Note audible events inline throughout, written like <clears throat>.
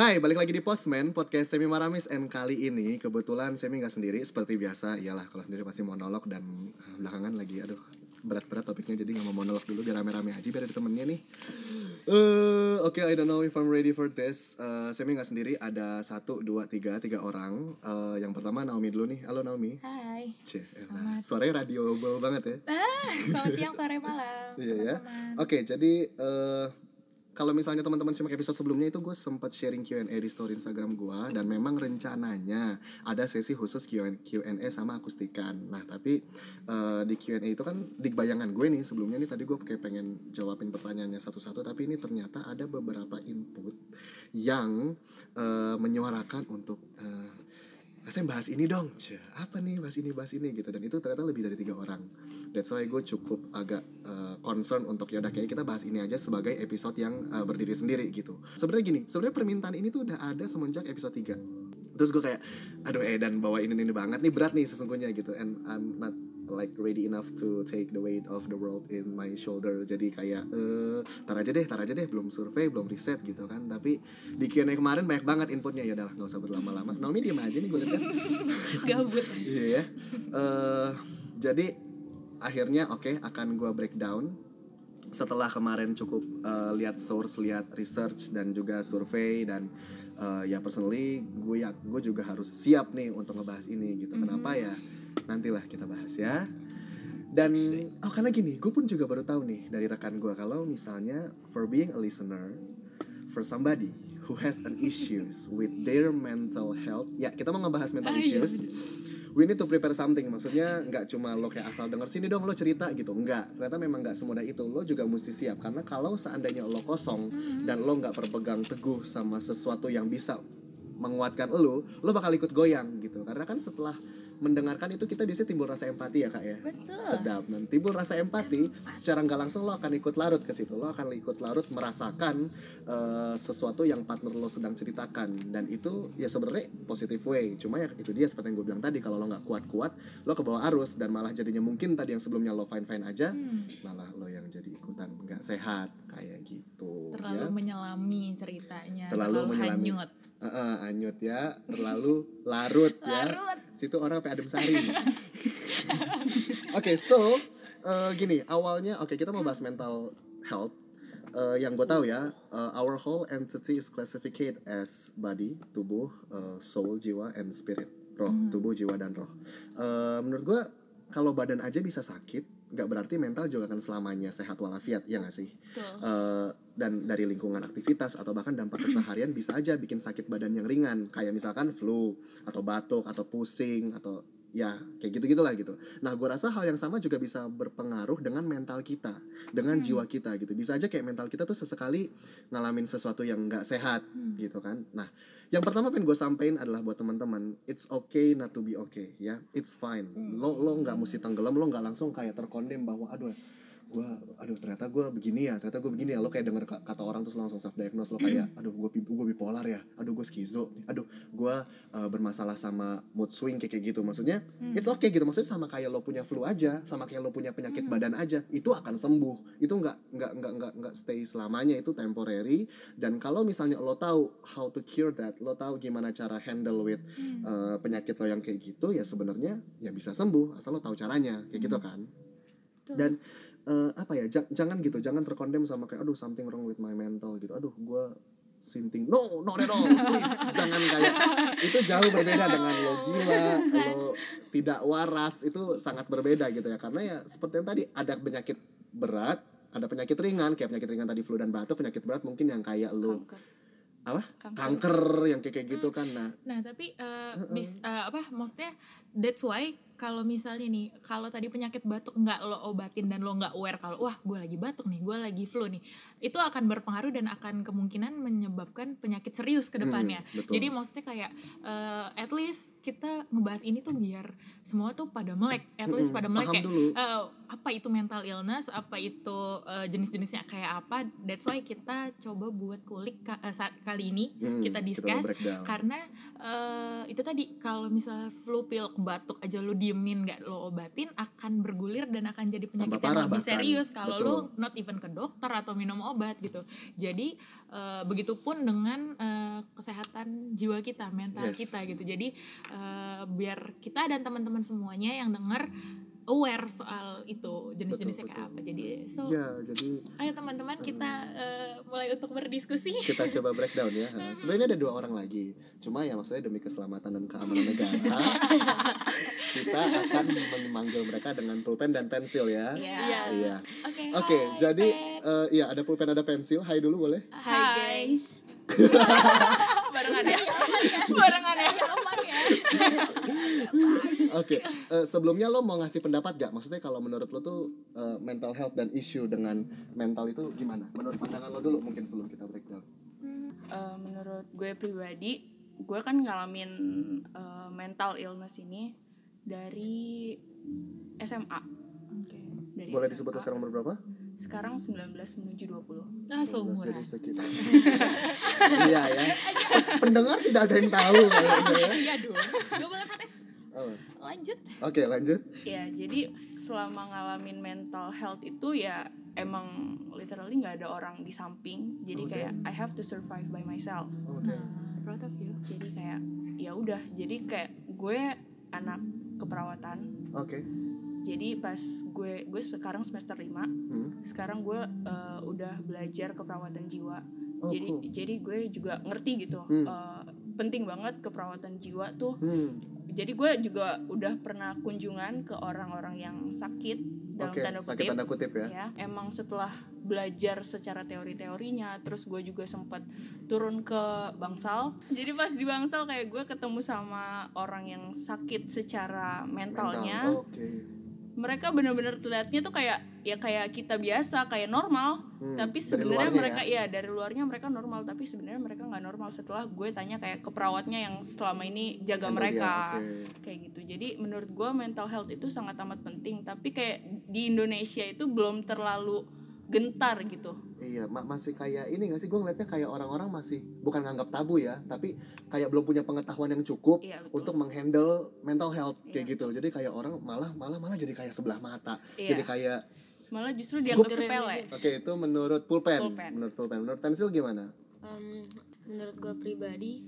Hai, balik lagi di Postman, podcast Semi Maramis And kali ini kebetulan Semi nggak sendiri Seperti biasa, iyalah kalau sendiri pasti monolog Dan eh, belakangan lagi, aduh berat-berat topiknya Jadi nggak mau monolog dulu, biar rame-rame aja Biar ada temennya nih Eh, Oke, I don't know if I'm ready for this Eh, Semi nggak sendiri, ada satu, dua, tiga, tiga orang Eh, Yang pertama Naomi dulu nih, halo Naomi Hai. Cih, elah, suaranya radioable banget ya Ah, selamat siang, sore, malam. <laughs> Iya ya. teman-teman. Oke, jadi eh kalau misalnya teman-teman simak episode sebelumnya itu gue sempat sharing Q&A di story Instagram gue dan memang rencananya ada sesi khusus Q&A sama akustikan. Nah tapi eh, di Q&A itu kan di bayangan gue nih sebelumnya nih tadi gue kayak pengen jawabin pertanyaannya satu-satu tapi ini ternyata ada beberapa input yang eh, menyuarakan untuk eh, saya bahas ini dong, apa nih bahas ini bahas ini gitu dan itu ternyata lebih dari tiga orang. That's why gue cukup agak uh, concern untuk ya udah kayak kita bahas ini aja sebagai episode yang uh, berdiri sendiri gitu. Sebenarnya gini, sebenarnya permintaan ini tuh udah ada semenjak episode 3 Terus gue kayak, aduh Edan bawa ini ini banget nih berat nih sesungguhnya gitu, and I'm not like ready enough to take the weight of the world in my shoulder jadi kayak eh tar aja deh tar aja deh belum survei belum riset gitu kan tapi di Q&A kemarin banyak banget inputnya ya udah nggak usah berlama-lama Naomi diam aja nih gue lihat <laughs> Gabut. Iya ya. Eh, jadi akhirnya oke akan gue breakdown setelah kemarin cukup eh, lihat source, lihat research dan juga survei dan eh, ya personally gue ya gue juga harus siap nih untuk ngebahas ini gitu. Kenapa ya? Nantilah kita bahas ya. Dan oh karena gini, gue pun juga baru tahu nih dari rekan gue kalau misalnya for being a listener, for somebody who has an issues with their mental health, ya kita mau ngebahas mental Ah, iya, issues. We need to prepare something. Maksudnya nggak cuma lo kayak asal denger sini dong lo cerita gitu. Enggak. Ternyata memang nggak semudah itu. Lo juga mesti siap karena kalau seandainya lo kosong dan lo nggak berpegang teguh sama sesuatu yang bisa menguatkan lo, lo bakal ikut goyang gitu. Karena kan setelah mendengarkan itu kita biasanya timbul rasa empati ya kak ya Betul. sedap dan timbul rasa empati secara nggak langsung lo akan ikut larut ke situ lo akan ikut larut merasakan eh, sesuatu yang partner lo sedang ceritakan dan itu ya sebenarnya positive way cuma ya itu dia seperti yang gue bilang tadi kalau lo nggak kuat-kuat lo ke bawah arus dan malah jadinya mungkin tadi yang sebelumnya lo fine fine aja Hmm. malah lo yang jadi ikutan nggak sehat kayak gitu Terlalu ya menyelami ceritanya. Terlalu menyelami. hanyut. Eh, eh, anyut ya. Terlalu larut ya. Larut. situ orang kayak adem sari oke so eh, gini awalnya oke kita mau bahas mental health. Eh, yang gue tahu ya eh, our whole entity is classified as body tubuh eh, soul jiwa and spirit. Roh tubuh jiwa dan roh. Eh, menurut gue kalau badan aja bisa sakit nggak berarti mental juga akan selamanya sehat walafiat ya nggak sih Betul. Eh, dan dari lingkungan aktivitas atau bahkan dampak keseharian bisa aja bikin sakit badan yang ringan kayak misalkan flu atau batuk atau pusing atau ya kayak gitu gitulah gitu. Nah gue rasa hal yang sama juga bisa berpengaruh dengan mental kita, dengan jiwa kita gitu. Bisa aja kayak mental kita tuh sesekali ngalamin sesuatu yang nggak sehat gitu kan. Nah yang pertama pengen gue sampein adalah buat teman-teman, it's okay not to be okay ya, it's fine. Lo lo nggak mesti tenggelam, lo nggak langsung kayak terkondem bahwa aduh gue aduh ternyata gue begini ya ternyata gue begini ya. Lo kayak denger ka- kata orang terus langsung self diagnose lo kayak aduh gue gue bipolar ya aduh gue skizo aduh gue uh, bermasalah sama mood swing kayak gitu. Maksudnya it's okay gitu maksudnya sama kayak lo punya flu aja sama kayak lo punya penyakit badan aja itu akan sembuh. Itu nggak nggak nggak nggak nggak stay selamanya itu temporary. Dan kalau misalnya lo tahu how to cure that lo tahu gimana cara handle with uh, penyakit lo yang kayak gitu ya sebenarnya ya bisa sembuh asal lo tahu caranya kayak gitu kan. Betul. dan eh, apa ya ja- jangan gitu jangan terkondem sama kayak aduh something wrong with my mental gitu. Aduh gue sinting. No no no please <laughs> jangan kayak. Itu jauh berbeda dengan lo gila lo tidak waras itu sangat berbeda gitu ya. Karena ya seperti yang tadi ada penyakit berat ada penyakit ringan kayak penyakit ringan tadi flu dan batuk penyakit berat mungkin yang kayak lo Kanker. apa? Kanker. kanker yang kayak kayak gitu kan nah. Nah, tapi eh, mis- eh, apa maksudnya that's why kalau misalnya nih kalau tadi penyakit batuk nggak lo obatin dan lo nggak aware kalau wah gue lagi batuk nih gue lagi flu nih itu akan berpengaruh dan akan kemungkinan menyebabkan penyakit serius ke depannya Hmm, betul. jadi maksudnya kayak eh, at least kita ngebahas ini tuh biar semua tuh pada melek at least Mm-mm, pada melek kayak dulu. eh, apa itu mental illness apa itu eh, jenis-jenisnya kayak apa that's why kita coba buat kulik ka- saat kali ini Hmm, kita discuss breakdown. karena eh, itu tadi kalau misalnya flu pilek batuk aja lu diem diemin nggak lo obatin akan bergulir dan akan jadi penyakit Tambah parah yang lebih bahkan. serius kalau lo Betul. not even ke dokter atau minum obat gitu jadi eh, begitupun dengan eh, kesehatan jiwa kita mental Yes. kita gitu jadi eh, biar kita dan teman-teman semuanya yang denger aware soal itu jenis-jenisnya kayak apa jadi so Ya, jadi ayo teman-teman kita eh, mulai untuk berdiskusi kita coba <laughs> breakdown ya. Ha, Sebenarnya ada dua orang lagi. Cuma ya maksudnya demi keselamatan dan keamanan negara, <laughs> kita akan memanggil mereka dengan pulpen dan pensil ya. Iya. Iya. oke Oke, hai, jadi Pet. eh, iya ada pulpen ada pensil. Hai dulu boleh? Hai guys. <laughs> barengan ya barengan ya Aman ya. Oke, eh, sebelumnya lo mau ngasih pendapat gak? Maksudnya kalau menurut lo tuh eh, mental health dan isu dengan mental itu gimana? Menurut pandangan lo dulu mungkin sebelum kita breakdown. Eh, menurut gue pribadi, gue kan ngalamin eh, mental illness ini dari SMA. Dari Boleh SMA. disebut sekarang umur berapa? Sekarang 19 menuju 20. nah 19, seumuran iya ya. Pendengar tidak ada yang tahu kayaknya ya. iya dong gue boleh protes Oh. lanjut Oke, lanjut. Ya, jadi selama ngalamin mental health itu ya emang literally nggak ada orang di samping. Jadi Oke. kayak I have to survive by myself. Oke. nah proud of you Jadi kayak ya udah, jadi kayak gue anak keperawatan. Oke. Jadi pas gue gue sekarang semester 5 Hmm. sekarang gue eh, udah belajar keperawatan jiwa Oh, jadi cool. jadi gue juga ngerti gitu Hmm. eh, penting banget keperawatan jiwa tuh Hmm. Jadi gue juga udah pernah kunjungan ke orang-orang yang sakit dalam Oke, tanda sakit kutip tanda kutip ya. ya emang setelah belajar secara teori-teorinya terus gue juga sempat turun ke bangsal jadi pas di bangsal kayak gue ketemu sama orang yang sakit secara mentalnya Mental. Oke. Mereka bener-bener terlihatnya tuh kayak ya kayak kita biasa kayak normal. Hmm, tapi sebenarnya mereka ya? dari luarnya mereka normal. Tapi sebenarnya mereka nggak normal. Setelah gue tanya kayak ke perawatnya yang selama ini jaga Handle mereka dia, oke. kayak gitu. Jadi menurut gue mental health itu sangat amat penting. Tapi kayak di Indonesia itu belum terlalu gentar gitu Iya, ma- masih kayak ini gak sih? Gue ngeliatnya kayak orang-orang masih bukan nganggap tabu ya, tapi kayak belum punya pengetahuan yang cukup Iya, betul. untuk menghandle mental health kayak Iya, gitu. Jadi kayak orang malah malah malah jadi kayak sebelah mata. Iya. Jadi kayak malah justru dianggap sepele oke itu menurut pulpen. Pulpen. Menurut pulpen. Menurut pensil gimana? Em, menurut gue pribadi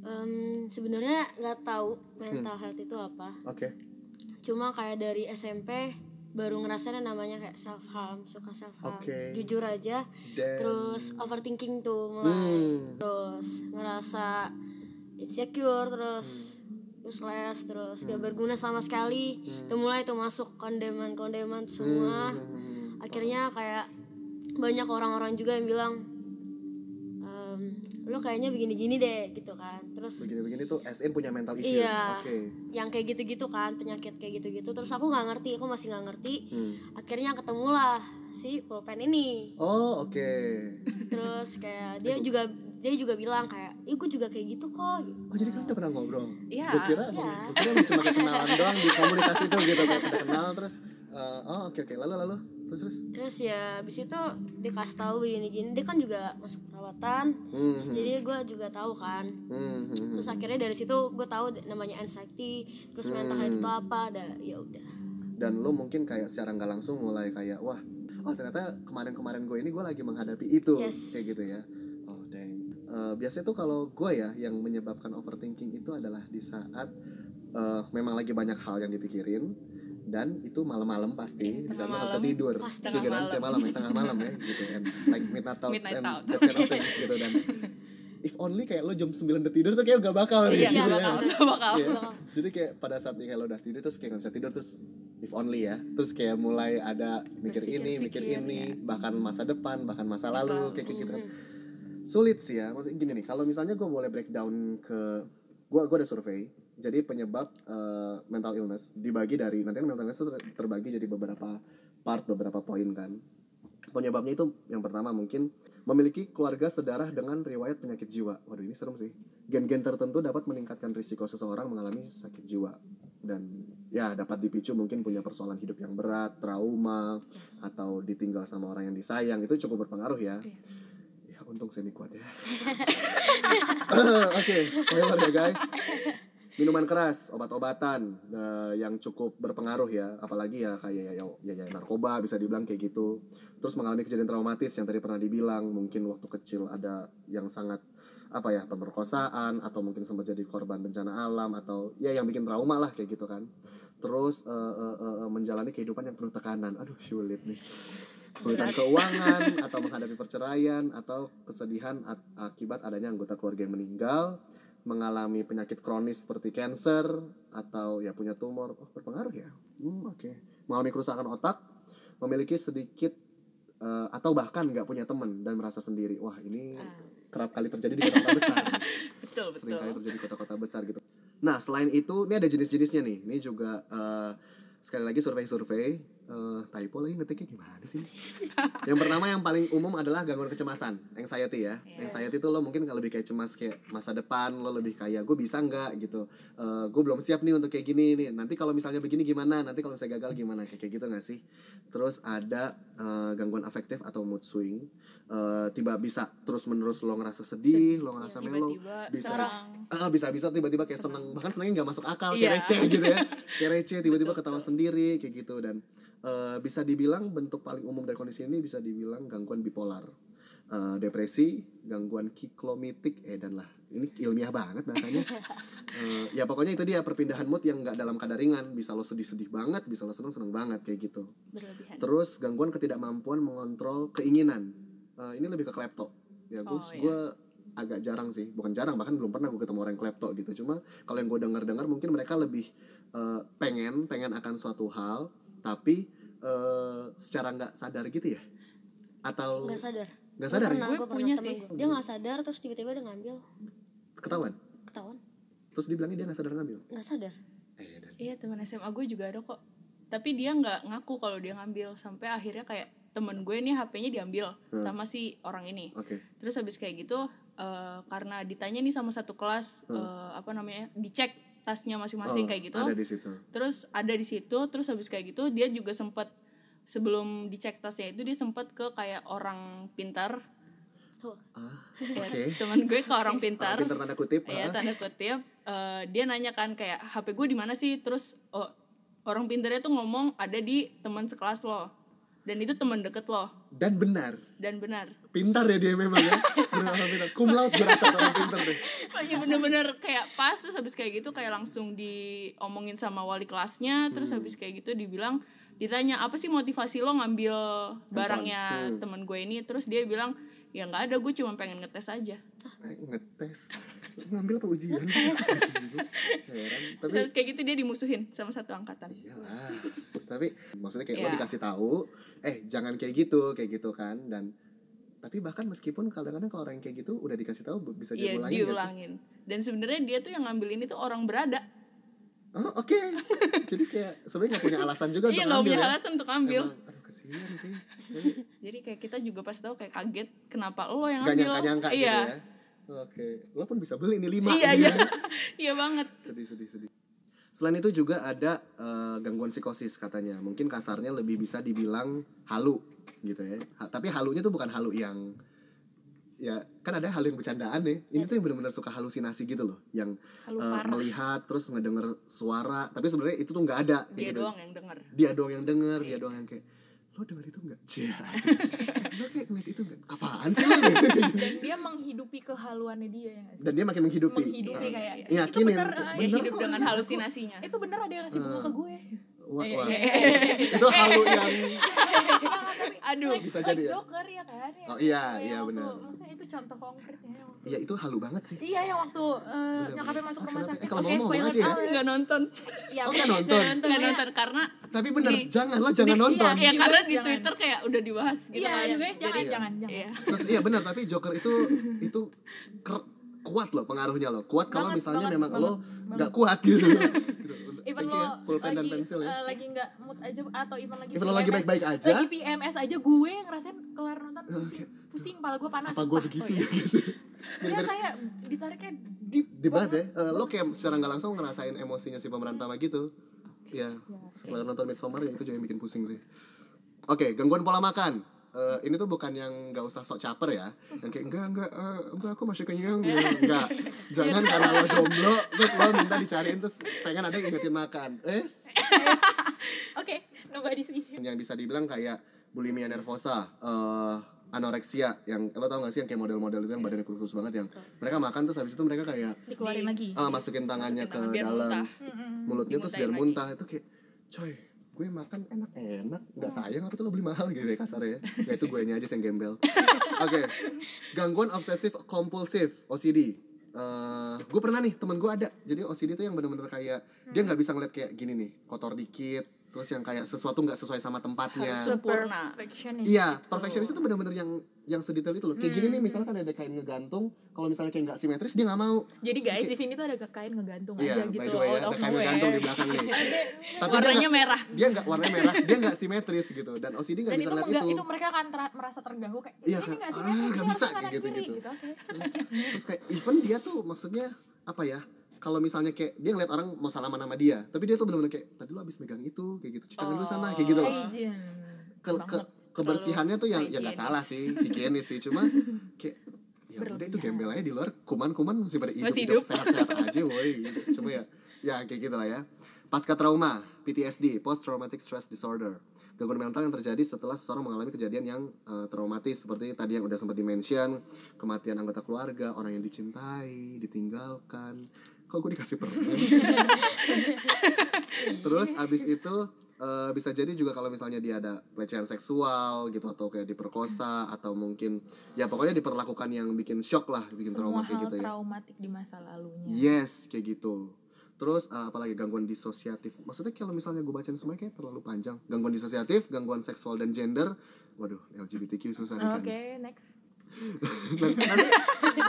em, sebenarnya nggak tahu mental health itu apa Oke. cuma kayak dari SMP baru ngerasain yang namanya kayak self harm suka self harm Oke. jujur aja Dan terus overthinking tuh mulai. Hmm. terus ngerasa insecure terus useless terus gak berguna sama sekali. Itu mulai tuh masuk kondeman kondeman semua Hmm. akhirnya kayak banyak orang-orang juga yang bilang lo kayaknya begini-gini deh gitu kan terus Begini-begini tuh SN punya mental issues. Iya. Oke. yang kayak gitu-gitu kan penyakit kayak gitu-gitu terus aku nggak ngerti aku masih nggak ngerti Hmm. akhirnya ketemulah si pulpen ini Oh, oke. terus kayak <laughs> dia juga dia juga bilang kayak ih gue juga kayak gitu kok Oh, jadi kalian udah pernah ngobrol? Iya. Gue kira, Iya. gue kira lu cuma kenalan doang di komunitas itu gitu kayak kita kenal terus eh, oh oke oke lalu lalu terus terus? Terus ya abis itu dikasih tahu begini-gini dia kan juga masuk perawatan. Hmm, Terus jadi gue juga tahu kan. Hmm, hmm, hmm. terus akhirnya dari situ gue tahu namanya anxiety. Terus mental health itu apa ada ya udah. Dan lu mungkin kayak secara nggak langsung mulai kayak wah oh ternyata kemarin-kemarin gue ini gue lagi menghadapi itu. Yes. kayak gitu ya. Oh dang. Eh, biasanya tuh kalau gue ya yang menyebabkan overthinking itu adalah di saat eh, memang lagi banyak hal yang dipikirin dan itu malam-malam pasti lu nggak bisa malam. tidur Pasti. Tiga Tengah dan malam ya tengah malam ya gitu and like midnight thoughts Midnight and thoughts. that kind of things gitu dan if only kayak lo jam 9 udah tidur tuh kayak gak bakal iya gitu ya. bakal nggak bakal Iya. Jadi kayak pada saat nih kalau udah tidur terus kayak gak bisa tidur terus if only ya. Terus kayak mulai ada mikir ini, mikir Berpikir-pikir, ini, ya. bahkan masa depan, bahkan masa, Masa lalu lalu. kayak kayak gitu kan. Sulit sih ya. Maksudnya gini nih, kalau misalnya gue boleh breakdown ke gua gua ada survei. Jadi penyebab eh, mental illness dibagi dari nanti kan mental illness itu terbagi jadi beberapa part, beberapa poin kan. Penyebabnya itu yang pertama mungkin memiliki keluarga sedarah dengan riwayat penyakit jiwa. Waduh ini serem sih. Gen-gen tertentu dapat meningkatkan risiko seseorang mengalami sakit jiwa dan ya dapat dipicu mungkin punya persoalan hidup yang berat, trauma atau ditinggal sama orang yang disayang itu cukup berpengaruh ya. Ya untung semi kuat ya. <laughs> Oke, spoiler ya guys. Minuman keras, obat-obatan eh, yang cukup berpengaruh ya, apalagi ya kayak ya, ya, ya, narkoba bisa dibilang kayak gitu. Terus mengalami kejadian traumatis yang tadi pernah dibilang, mungkin waktu kecil ada yang sangat apa ya pemerkosaan atau mungkin sempat jadi korban bencana alam atau ya yang bikin trauma lah kayak gitu kan. Terus eh, eh, eh, menjalani kehidupan yang penuh tekanan, aduh sulit nih. Kesulitan keuangan <laughs> atau menghadapi perceraian atau kesedihan at- akibat adanya anggota keluarga yang meninggal mengalami penyakit kronis seperti cancer atau ya punya tumor oh, berpengaruh ya? Hmm, oke. Mengalami kerusakan otak memiliki sedikit eh, atau bahkan nggak punya teman dan merasa sendiri. Wah ini kerap kali terjadi di kota-kota besar. <laughs> Betul sering kali betul. terjadi di kota-kota besar gitu. Nah selain itu ini ada jenis-jenisnya nih. Ini juga eh, sekali lagi survei-survei eh, typo lagi ngetiknya gimana sih? <laughs> Yang pertama yang paling umum adalah gangguan kecemasan anxiety ya. Anxiety itu lo mungkin kalau lebih kayak cemas kayak masa depan lo lebih kayak gue bisa nggak? gitu. Eh gue belum siap nih untuk kayak gini nih. Nanti kalau misalnya begini gimana? Nanti kalau saya gagal gimana? Kayak gitu nggak sih? Terus ada eh, gangguan afektif atau mood swing. Eh, tiba bisa terus menerus lo ngerasa sedih, lo ngerasa melo tiba-tiba bisa ah bisa bisa tiba-tiba kayak seneng bahkan senengnya nggak masuk akal Iya. kayak receh gitu ya. <laughs> Kayak receh tiba-tiba ketawa sendiri kayak gitu. Dan eh, bisa dibilang bentuk paling umum dari kondisi ini bisa dibilang gangguan bipolar Eh, depresi gangguan kiklomitik eh dan lah ini ilmiah banget bahasanya <laughs> Eh, ya pokoknya itu dia perpindahan mood yang nggak dalam kadar ringan bisa lo sedih-sedih banget bisa lo seneng-seneng banget kayak gitu berlebihan Terus gangguan ketidakmampuan mengontrol keinginan. Eh, ini lebih ke klepto. Ya gue Oh, iya. gue agak jarang sih, bukan jarang bahkan belum pernah gue ketemu orang yang klepto gitu. Cuma kalau yang gue dengar-dengar mungkin mereka lebih eh, pengen pengen akan suatu hal, tapi eh, secara nggak sadar gitu ya? Atau nggak sadar nggak sadar pernah, ya? Gue gua pernah punya sih. gua. dia nggak sadar terus tiba-tiba dia ngambil Ketahuan. ketahuan Terus dibilangnya dia nggak sadar ngambil. nggak sadar Eh, dan iya teman SMA gue juga ada kok tapi dia nggak ngaku kalau dia ngambil sampai akhirnya kayak temen gue nih HP-nya diambil sama si orang ini oke. terus habis kayak gitu eh, karena ditanya nih sama satu kelas eh, apa namanya dicek tasnya masing-masing Oh, kayak gitu Ada di situ. terus ada di situ terus habis kayak gitu dia juga sempat sebelum dicek tasnya itu dia sempat ke kayak orang pintar tuh Ah, <laughs> ya, oke. teman gue ke orang pintar Pintar tanda kutip. ya ah. tanda kutip eh, dia nanya kan kayak HP gue di mana sih terus oh, orang pintarnya tuh ngomong ada di teman sekelas lo dan itu teman deket lo Dan benar. dan benar Pintar ya dia memang ya. Benar orang pintar. Cum laude berasa orang pintar deh. Pokoknya bener-bener kayak pas terus habis kayak gitu kayak langsung diomongin sama wali kelasnya terus Hmm. habis kayak gitu dibilang ditanya apa sih motivasi lo ngambil barangnya Hmm. temen gue ini terus dia bilang ya nggak ada gue cuma pengen ngetes aja ngetes. Ngambil apa ujian Heran. tapi terus kayak gitu dia dimusuhin sama satu angkatan. Iyalah. Tapi maksudnya kayak lo Iya. dikasih tahu eh jangan kayak gitu kayak gitu kan. Dan tapi bahkan meskipun kadang-kadang kalau orang yang kayak gitu udah dikasih tahu bisa diulangin nggak sih? diulangin. Dan sebenarnya dia tuh yang ngambil ini tuh orang berada. Oh oke. Jadi kayak sebenarnya nggak punya alasan juga iya untuk nggak punya ya? alasan untuk ngambil. Emang, aduh kasihan sih. <laughs> Jadi kayak kita juga pas tahu kayak kaget kenapa lo yang nggak ngambil. nyangka-nyangka gitu iya ya oke lo pun bisa beli ini lima iya gitu iya. ya. <laughs> iya banget. Sedih sedih sedih. Selain itu juga ada eh, gangguan psikosis katanya. Mungkin kasarnya lebih bisa dibilang halu gitu ya. Ha- tapi halunya tuh bukan halu yang ya kan ada halu yang bercandaan nih. Ini tuh yang benar-benar suka halusinasi gitu loh. Yang Halu parah. melihat terus ngedenger suara. Tapi sebenarnya itu tuh nggak ada dia gitu. doang yang denger. Dia doang yang denger dia doang yang kayak lo denger itu nggak? Cia, <laughs> asik. lo kayak ngeliat itu nggak? Apaan sih lo? <laughs> Dan dia menghidupi kehaluannya dia ya dan dia makin menghidupi. Menghidupi Eh, kayak Yakinin. itu bener ah, Bener hidup kok, dengan kok. halusinasinya. Itu bener ada yang ngasih bunga ke gue Wah, Iya, wah. iya, itu halu yang aduh bisa like jadi ya Joker ya kan ya. Oh, iya, iya, waktu- benar. maksudnya itu contoh konkretnya Iya itu halu banget sih. iya yang waktu eh, nyokapnya masuk Ah, rumah sakit Eh, kalau oke mau ngomong spoiler ya. nggak nonton Iya, Oh, nggak nonton? nggak nonton karena Tapi bener, Di- jangan lo jangan nonton. ya Di karena di jangan. Twitter kayak udah dibahas gitu iya kan guys jangan Jadi- jangan jangan iya iya benar tapi Joker itu itu kuat loh pengaruhnya loh. Kuat kalau misalnya memang lo nggak kuat gitu. <laughs> even lo ya, pulpen dan lagi pensil ya. eh, lagi nggak mood aja atau even lagi Even lo lagi PMS, baik-baik aja. lagi PMS aja gue yang ngerasain kelar nonton pusing pusing kepala gue panas Apa gue begitu ya gitu. Dia kayak ditariknya deep Debat ya. Eh, lo kayak secara nggak langsung ngerasain emosinya si pemeran utama gitu. Ya, setelah nonton Midsommar ya itu juga yang bikin pusing sih. Oke, gangguan pola makan. Eh, ini tuh bukan yang nggak usah sok caper ya. Yang kayak enggak enggak eh, enggak aku masih kenyang. Gitu. Enggak. Jangan karena lo jomblo terus lo minta dicariin terus pengen ada yang ingetin makan. Eh? <laughs> Oke, nobody sih. yang bisa dibilang kayak bulimia nervosa eh anoreksia yang lo tau gak sih yang kayak model-model itu yang badannya kurus banget yang mereka makan terus habis itu mereka kayak Dikeluarin lagi. ah, masukin tangannya ke tangan biar dalam muntah. mulutnya terus biar muntah. Itu kayak coy gue makan enak-enak. Nggak sayang apa tuh lo beli mahal gitu ya kasarnya ya. Nggak, <laughs> itu gue aja yang gembel. Oke. Gangguan obsesif kompulsif OCD Eh, gue pernah nih temen gue ada. Jadi OCD tuh yang bener-bener kayak dia nggak bisa ngeliat kayak gini nih kotor dikit terus yang kayak sesuatu nggak sesuai sama tempatnya. Sempurna. Perfectionist. Iya, perfeksionis itu bener-bener yang yang sedetail itu loh. Kayak gini nih, misalnya kan ada kain ngegantung, kalau misalnya kayak nggak simetris dia nggak mau. Jadi guys kayak- di sini tuh ada kain ngegantung Iya, aja by gitu. the way ya, out ada kain ngegantung di belakang nih. <laughs> Tapi dia warnanya nggak- merah Dia nggak warnanya merah, dia nggak simetris gitu. Dan OCD nggak bisa itu, lihat itu. itu mereka akan ter- merasa terganggu kayak Iya, ini kan? nggak Ah, simetris, nggak ini bisa, kayak kiri," gitu-gitu. Oke. Terus kayak even dia tuh maksudnya apa ya? Kalau misalnya kayak dia ngeliat orang mau salaman sama dia, tapi dia tuh bener-bener kayak tadi lu abis megang itu, kayak gitu, cuci tangan dulu sana, kayak gitu loh. Hygiene. ke, ke. Kebersihannya tuh yang ya nggak salah sih higienis sih. Cuma kayak ya udah itu gembel aja di luar kuman-kuman masih pada hidup, Masih hidup. hidup. sehat-sehat aja woi. Gitu. cuma ya ya kayak gitu lah ya. Pasca trauma PTSD post traumatic stress disorder. Gangguan mental yang terjadi setelah seseorang mengalami kejadian yang eh, traumatis. Seperti tadi yang udah sempat dimention kematian anggota keluarga orang yang dicintai ditinggalkan kok gue dikasih permen <laughs> Terus abis itu eh, bisa jadi juga kalau misalnya dia ada pelecehan seksual gitu atau kayak diperkosa atau mungkin ya pokoknya diperlakukan yang bikin shock lah, bikin trauma kayak gitu ya. traumatik di masa lalunya. Yes, kayak gitu. Terus eh, apalagi gangguan disosiatif. Maksudnya kalau misalnya gue bacain semuanya kayak terlalu panjang. Gangguan disosiatif, gangguan seksual dan gender. Waduh, LGBTQ susah nih Oke, kan. next. Nanti,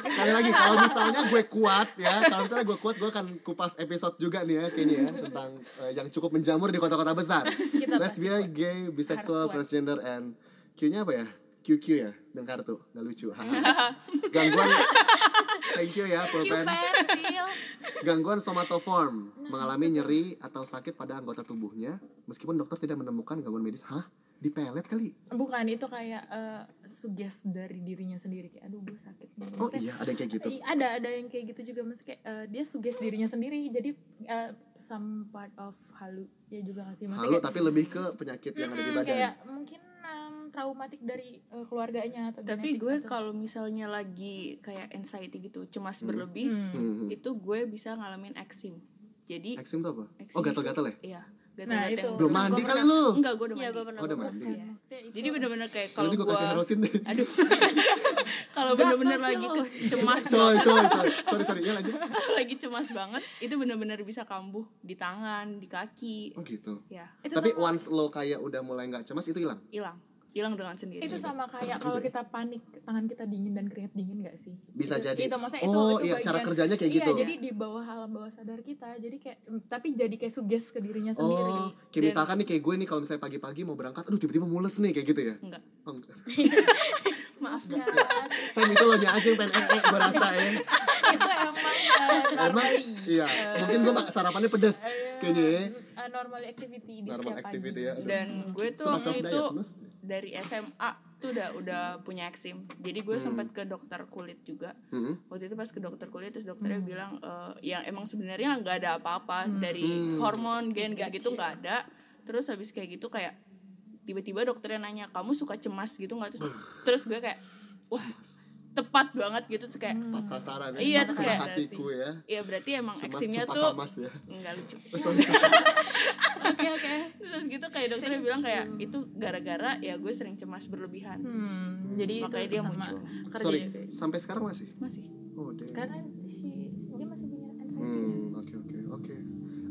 sekali lagi kalau misalnya gue kuat ya, kalau misalnya gue kuat gue akan kupas episode juga nih ya kayaknya ya tentang eh, yang cukup menjamur di kota-kota besar. Lesbian, gay, bisexual, transgender and Q-nya apa ya? QQ ya, dan kartu. Nggak lucu. <laughs> Gangguan Thank you ya, pulpen. Gangguan somatoform, mengalami nyeri atau sakit pada anggota tubuhnya meskipun dokter tidak menemukan gangguan medis. Hah? Di pelet kali? Bukan itu kayak eh, suges dari dirinya sendiri kayak aduh gue sakit nih. Oh Maksudnya, iya, ada yang kayak gitu. ada ada yang kayak gitu juga maksudnya kayak eh, dia suges dirinya sendiri jadi eh, some part of halu ya juga gak sih Maksudnya Halu kayak, tapi lebih ke penyakit yang ada di badan. kayak mungkin em, traumatik dari eh, keluarganya atau tapi gue atau- kalau misalnya lagi kayak anxiety gitu cemas berlebih Hmm. Hmm. itu gue bisa ngalamin eksim jadi Eksim tuh apa? eksim Oh itu- gatal-gatal ya? iya Nah, itu. Belum mandi kali pernah- lu? enggak gue udah Iya, mandi gue pernah. Oh, udah gua mandi. itu- jadi bener-bener kayak Kalau <laughs> <laughs> kalau gue kasih gue harosin deh. aduh kalau bener-bener lagi ke- cemas Coy, coy, coy. <laughs> Sorry, sorry. Ya lanjut. lagi cemas banget itu bener-bener bisa kambuh di tangan di kaki Oh gitu. ya itu Tapi sama, once lo kayak udah mulai nggak cemas itu hilang. hilang hilang dengan sendiri itu sama kayak kalau kita panik tangan kita dingin dan keringet dingin gak sih Bisa Itu- jadi. itu, maksudnya Oh, itu iya, cara kerjanya kayak iya, gitu. jadi di bawah alam bawah sadar kita jadi kayak tapi jadi kayak suges ke dirinya sendiri Oh, kayak Dan- misalkan nih kayak gue nih kalau misalnya pagi-pagi mau berangkat, aduh tiba-tiba mules nih kayak gitu ya. enggak Oh, enggak. <laughs> maaf Ya, Sam itu lo nya aja yang pengen eh, gue rasa ya. itu emang uh, Emang iya, mungkin gue sarapannya pedes kayaknya ya. Uh, normally activity di Normal setiap activity pagi. ya. Aduh. dan gue tuh waktu itu dari SMA tuh udah udah punya eksim jadi gue sempat ke dokter kulit juga Hmm. waktu itu pas ke dokter kulit terus dokternya bilang eh, ya emang sebenarnya nggak ada apa-apa dari Hmm. hormon gen gitu-gitu nggak ada terus habis kayak gitu kayak tiba-tiba dokternya nanya kamu suka cemas gitu nggak terus terus gue kayak wah tepat banget gitu terus kayak Pas sasaran ya. Iya, Pas kayak- hatiku ya. ya berarti emang eksimnya tuh amas ya. nggak lucu <laughs> oke oke terus gitu kayak dokternya bilang kayak itu gara-gara ya gue sering cemas berlebihan hmm, jadi Makanya itu dia sama muncul. Sorry, kayak- sampai sekarang masih? masih Oh, deh. karena si, dia masih punya anxiety Hmm, oke oke oke.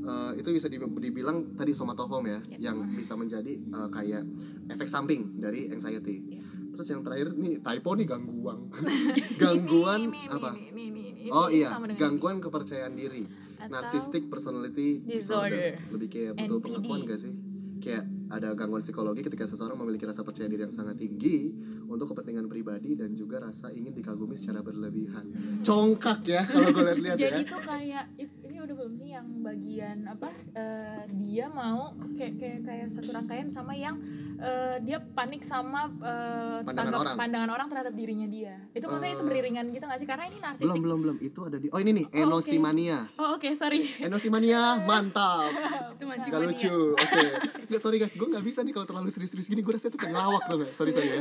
Eh, itu bisa di- dibilang tadi somatoform ya, yang bisa menjadi eh, kayak efek samping dari anxiety. Terus yang terakhir nih typo nih gangguan. <laughs> <laughs> gangguan Ini, ini, apa? ini, oh iya, gangguan kepercayaan diri. Atau Narcissistic personality disorder. disorder. Lebih kayak butuh pengakuan gak sih? Kayak ada gangguan psikologi ketika seseorang memiliki rasa percaya diri yang sangat tinggi untuk kepentingan pribadi dan juga rasa ingin dikagumi secara berlebihan. Congkak ya kalau gue lihat-lihat ya. jadi tuh kayak ini udah belum sih yang bagian apa eh, dia mau kayak kayak kayak satu rangkaian sama yang eh, dia panik sama eh, Pandangan tanggap- orang. pandangan orang terhadap dirinya dia. Itu maksudnya itu Eh, beriringan gitu gak sih? Karena ini belum narsistik. Belum belum itu ada di oh ini nih Oh, oke. enosimania. Oh oke sorry. Enosimania mantap. <laughs> Itu mancing Gak lucu, oke. Nggak, sorry guys, gue gak bisa nih kalau terlalu serius-serius gini. Gue rasanya tuh kayak ngelawak loh, sorry sorry ya.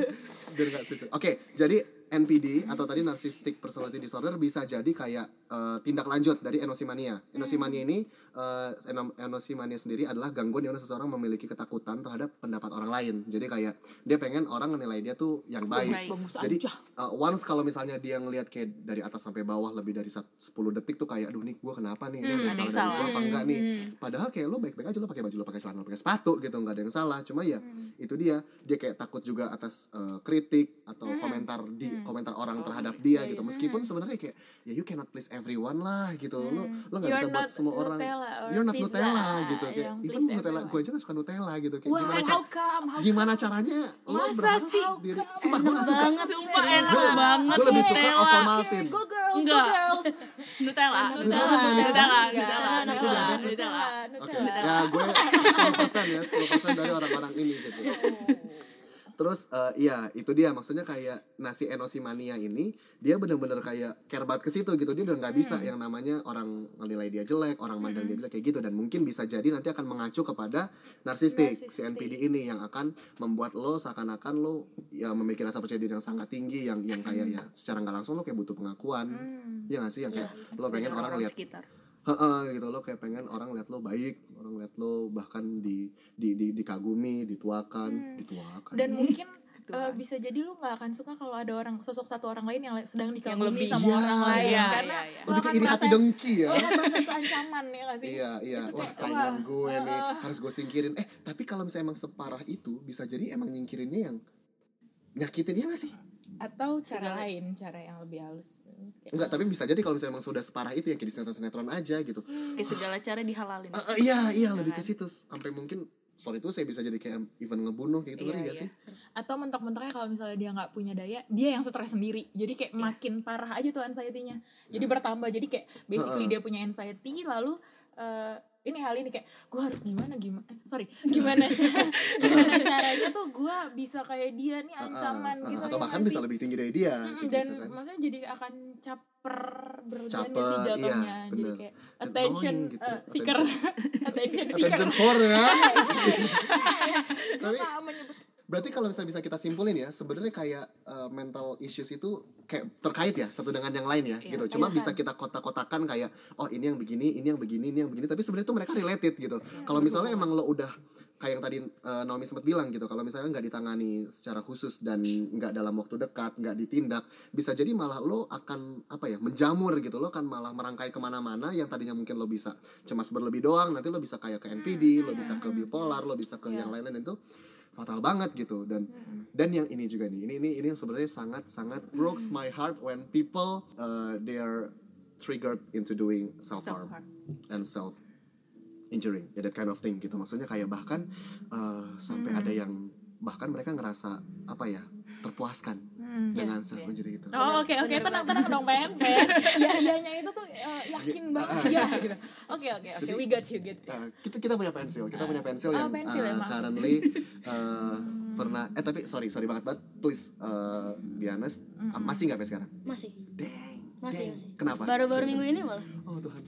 Biar gak serius Oke, jadi NPD atau tadi Narcissistic Personality Disorder bisa jadi kayak eh, tindak lanjut dari enosimania. Enosimania ini, eno- enosimania sendiri adalah gangguan di mana seseorang memiliki ketakutan terhadap pendapat orang lain. Jadi kayak dia pengen orang menilai dia tuh yang baik. Jadi uh, once kalau misalnya dia ngelihat kayak dari atas sampai bawah lebih dari sat- 10 detik tuh kayak aduh nih gue kenapa nih? Ini ada yang ada salah yang dari gue apa enggak nih? Padahal kayak lo baik-baik aja lo pakai baju lo pakai celana lo pakai sepatu gitu nggak ada yang salah. Cuma ya itu dia. Dia kayak takut juga atas uh, kritik atau komentar di komentar orang terhadap dia gitu. meskipun sebenarnya kayak ya you cannot please everyone lah gitu. Lo lo nggak bisa buat semua orang Nutella or you're not Nutella gitu kayak even please Nutella gue aja gak suka Nutella gitu. Kayak Wah, gimana how cara come? How gimana caranya lo Masa berharap sih? diri? Sumpah gue gak suka. Banget. Sumpah Serius. enak banget gue lebih suka Nutella. Ovaltine Go girls, Enggak. go girls. Nutella. Nutella Nutella. tuh manis. Nutella. Banget. Nutella. Nutella, Nutella Nutella, Nutella. Oke, Nutella. ya gue 10% ya, 10% dari orang-orang ini gitu. Terus eh, iya itu dia. Maksudnya kayak nasi enosimania ini dia bener-bener kayak care banget ke situ gitu. Dia udah nggak bisa yang namanya orang menilai dia jelek orang mandang dia jelek kayak gitu. Dan mungkin bisa jadi nanti akan mengacu kepada narsistik si. NPD ini yang akan membuat lo seakan-akan lo ya memiliki rasa percaya diri yang sangat tinggi yang yang kayak ya secara nggak langsung lo kayak butuh pengakuan. Hmm. ya nggak sih? Yang kayak lo pengen Dari orang lihat sekitar Heeh gitu lo kayak pengen orang lihat lo baik, orang lihat lo bahkan di di, di dikagumi, dituakan, dituakan. Dan <laughs> mungkin eh, bisa jadi lu nggak akan suka kalau ada orang sosok satu orang lain yang sedang Yang dikagumi lebih. sama Iya, orang lain iya, karena iya, iya. lo lebih akan ke iri hati merasa- dengki ya. lo merasa itu ancaman ya nggak sih? Iya iya, Itu wah kayak, saingan wah, gue nih uh, harus gue singkirin. Eh tapi kalau misalnya emang separah itu bisa jadi emang nyingkirinnya yang nyakitin dia gak sih? Atau cara lain, cara yang lebih halus. Kayak, Enggak, tapi bisa jadi kalau misalnya emang sudah separah itu yang kayak di sinetron-sinetron aja gitu. ke segala cara dihalalin Eh, eh, iya iya lebih kan? ke situ sampai mungkin soal itu saya bisa jadi kayak even ngebunuh kayak gitu Iya, gak iya. sih? atau mentok-mentoknya kalau misalnya dia nggak punya daya dia yang stres sendiri jadi kayak makin parah aja tuh anxiety-nya jadi bertambah jadi kayak basically Heeh. dia punya anxiety lalu eh, ini hal ini kayak gue harus gimana gimana eh, sorry <laughs> gimana? Gimana <laughs> caranya tuh gue bisa kayak dia nih ancaman Ah, ah, gitu atau ya bahkan nggak bisa lebih tinggi dari dia kayak dan gitu kan. maksudnya jadi akan caper berlebihan Caper, sih iya, jatuhnya. Jadi bener. kayak attention Annoying gitu, eh, seeker. attention. <laughs> Seeker attention whore ya. gue Tapi menyebut berarti kalau misalnya bisa kita simpulin ya, sebenarnya kayak uh, mental issues itu kayak terkait ya satu dengan yang lain ya, Iya. gitu. Cuma Iya. bisa kita kotak-kotakan kayak oh ini yang begini, ini yang begini, ini yang begini. Tapi sebenarnya itu mereka related gitu. Kalau misalnya emang lo udah kayak yang tadi uh, Naomi sempat bilang gitu, kalau misalnya nggak ditangani secara khusus dan nggak dalam waktu dekat, nggak ditindak, bisa jadi malah lo akan apa ya menjamur gitu, lo akan malah merangkai ke mana-mana yang tadinya mungkin lo bisa cemas berlebih doang, nanti lo bisa kayak ke NPD, lo bisa ke bipolar, lo bisa ke Iya. yang lain-lain itu fatal banget gitu. Dan dan yang ini juga nih ini ini ini yang sebenarnya sangat sangat breaks my heart when people uh, they are triggered into doing self harm Self-harm. and self injuring ya that kind of thing gitu. Maksudnya kayak bahkan uh, sampai ada yang bahkan mereka ngerasa apa ya terpuaskan Hmm, dengan self injury itu Oh oke oke. Bener tenang tenang dong pen pen <laughs> ya iyanya itu tuh eh, yakin banget. ya gitu. Oke oke oke. Jadi- we got you get you. Uh, kita kita punya pensil. Kita punya pensil Oh, yang pensil uh, currently uh, <laughs> pernah eh tapi sorry sorry banget banget please uh, be honest uh, masih nggak sampai sekarang? Masih. Dang, Masih, dang. masih. Kenapa? baru-baru minggu ini malah. Oh Tuhan.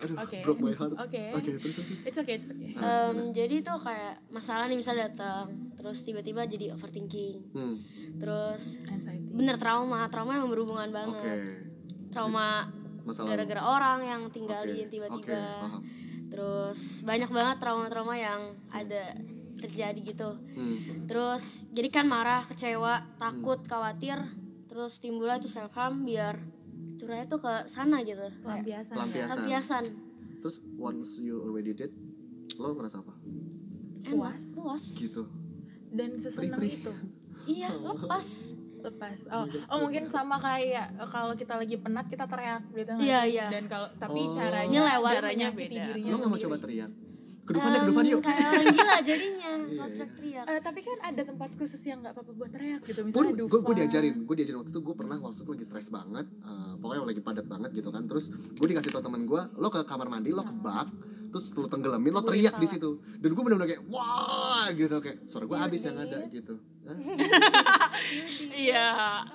Aduh, Oke. broke my heart. Oke. Oke, terus terus. terus. it's okay it's okay Ah, Em, jadi tuh kayak masalah nih misal datang terus tiba-tiba jadi overthinking Hmm, terus anxiety bener trauma trauma yang berhubungan oke. banget trauma Masalah. gara-gara orang yang tinggalin tiba-tiba oke, paham. terus banyak banget trauma-trauma yang ada terjadi gitu Hmm, terus jadi kan marah kecewa takut khawatir terus timbullah itu self harm biar curahnya tuh ke sana gitu pelampiasan Pelampiasan. pelampiasan Terus once you already did, lo ngerasa apa? enak puas Gitu. dan seseneng Free-free. itu <laughs> iya lepas lepas oh oh mungkin sama kayak kalau kita lagi penat kita teriak gitu Iya, iya. dan kalau tapi Oh. caranya lewat. caranya beda. Lo nggak mau coba teriak? Ke Dufan deh ke Dufan yuk. Kayak orang gila jadinya. <laughs> Iya, kalau teriak-teriak Eh, tapi kan ada tempat khusus yang nggak apa-apa buat teriak gitu pun misalnya gue Dufan. gue diajarin gue diajarin waktu itu gue pernah waktu itu lagi stres banget eh, pokoknya lagi padat banget gitu kan. Terus gue dikasih tau teman gue lo ke kamar mandi lo ke bak terus lo tenggelamin lo teriak di situ. Dan gue bener-bener kayak wah gitu kayak suara gue habis yang ada gitu? <laughs> Iya.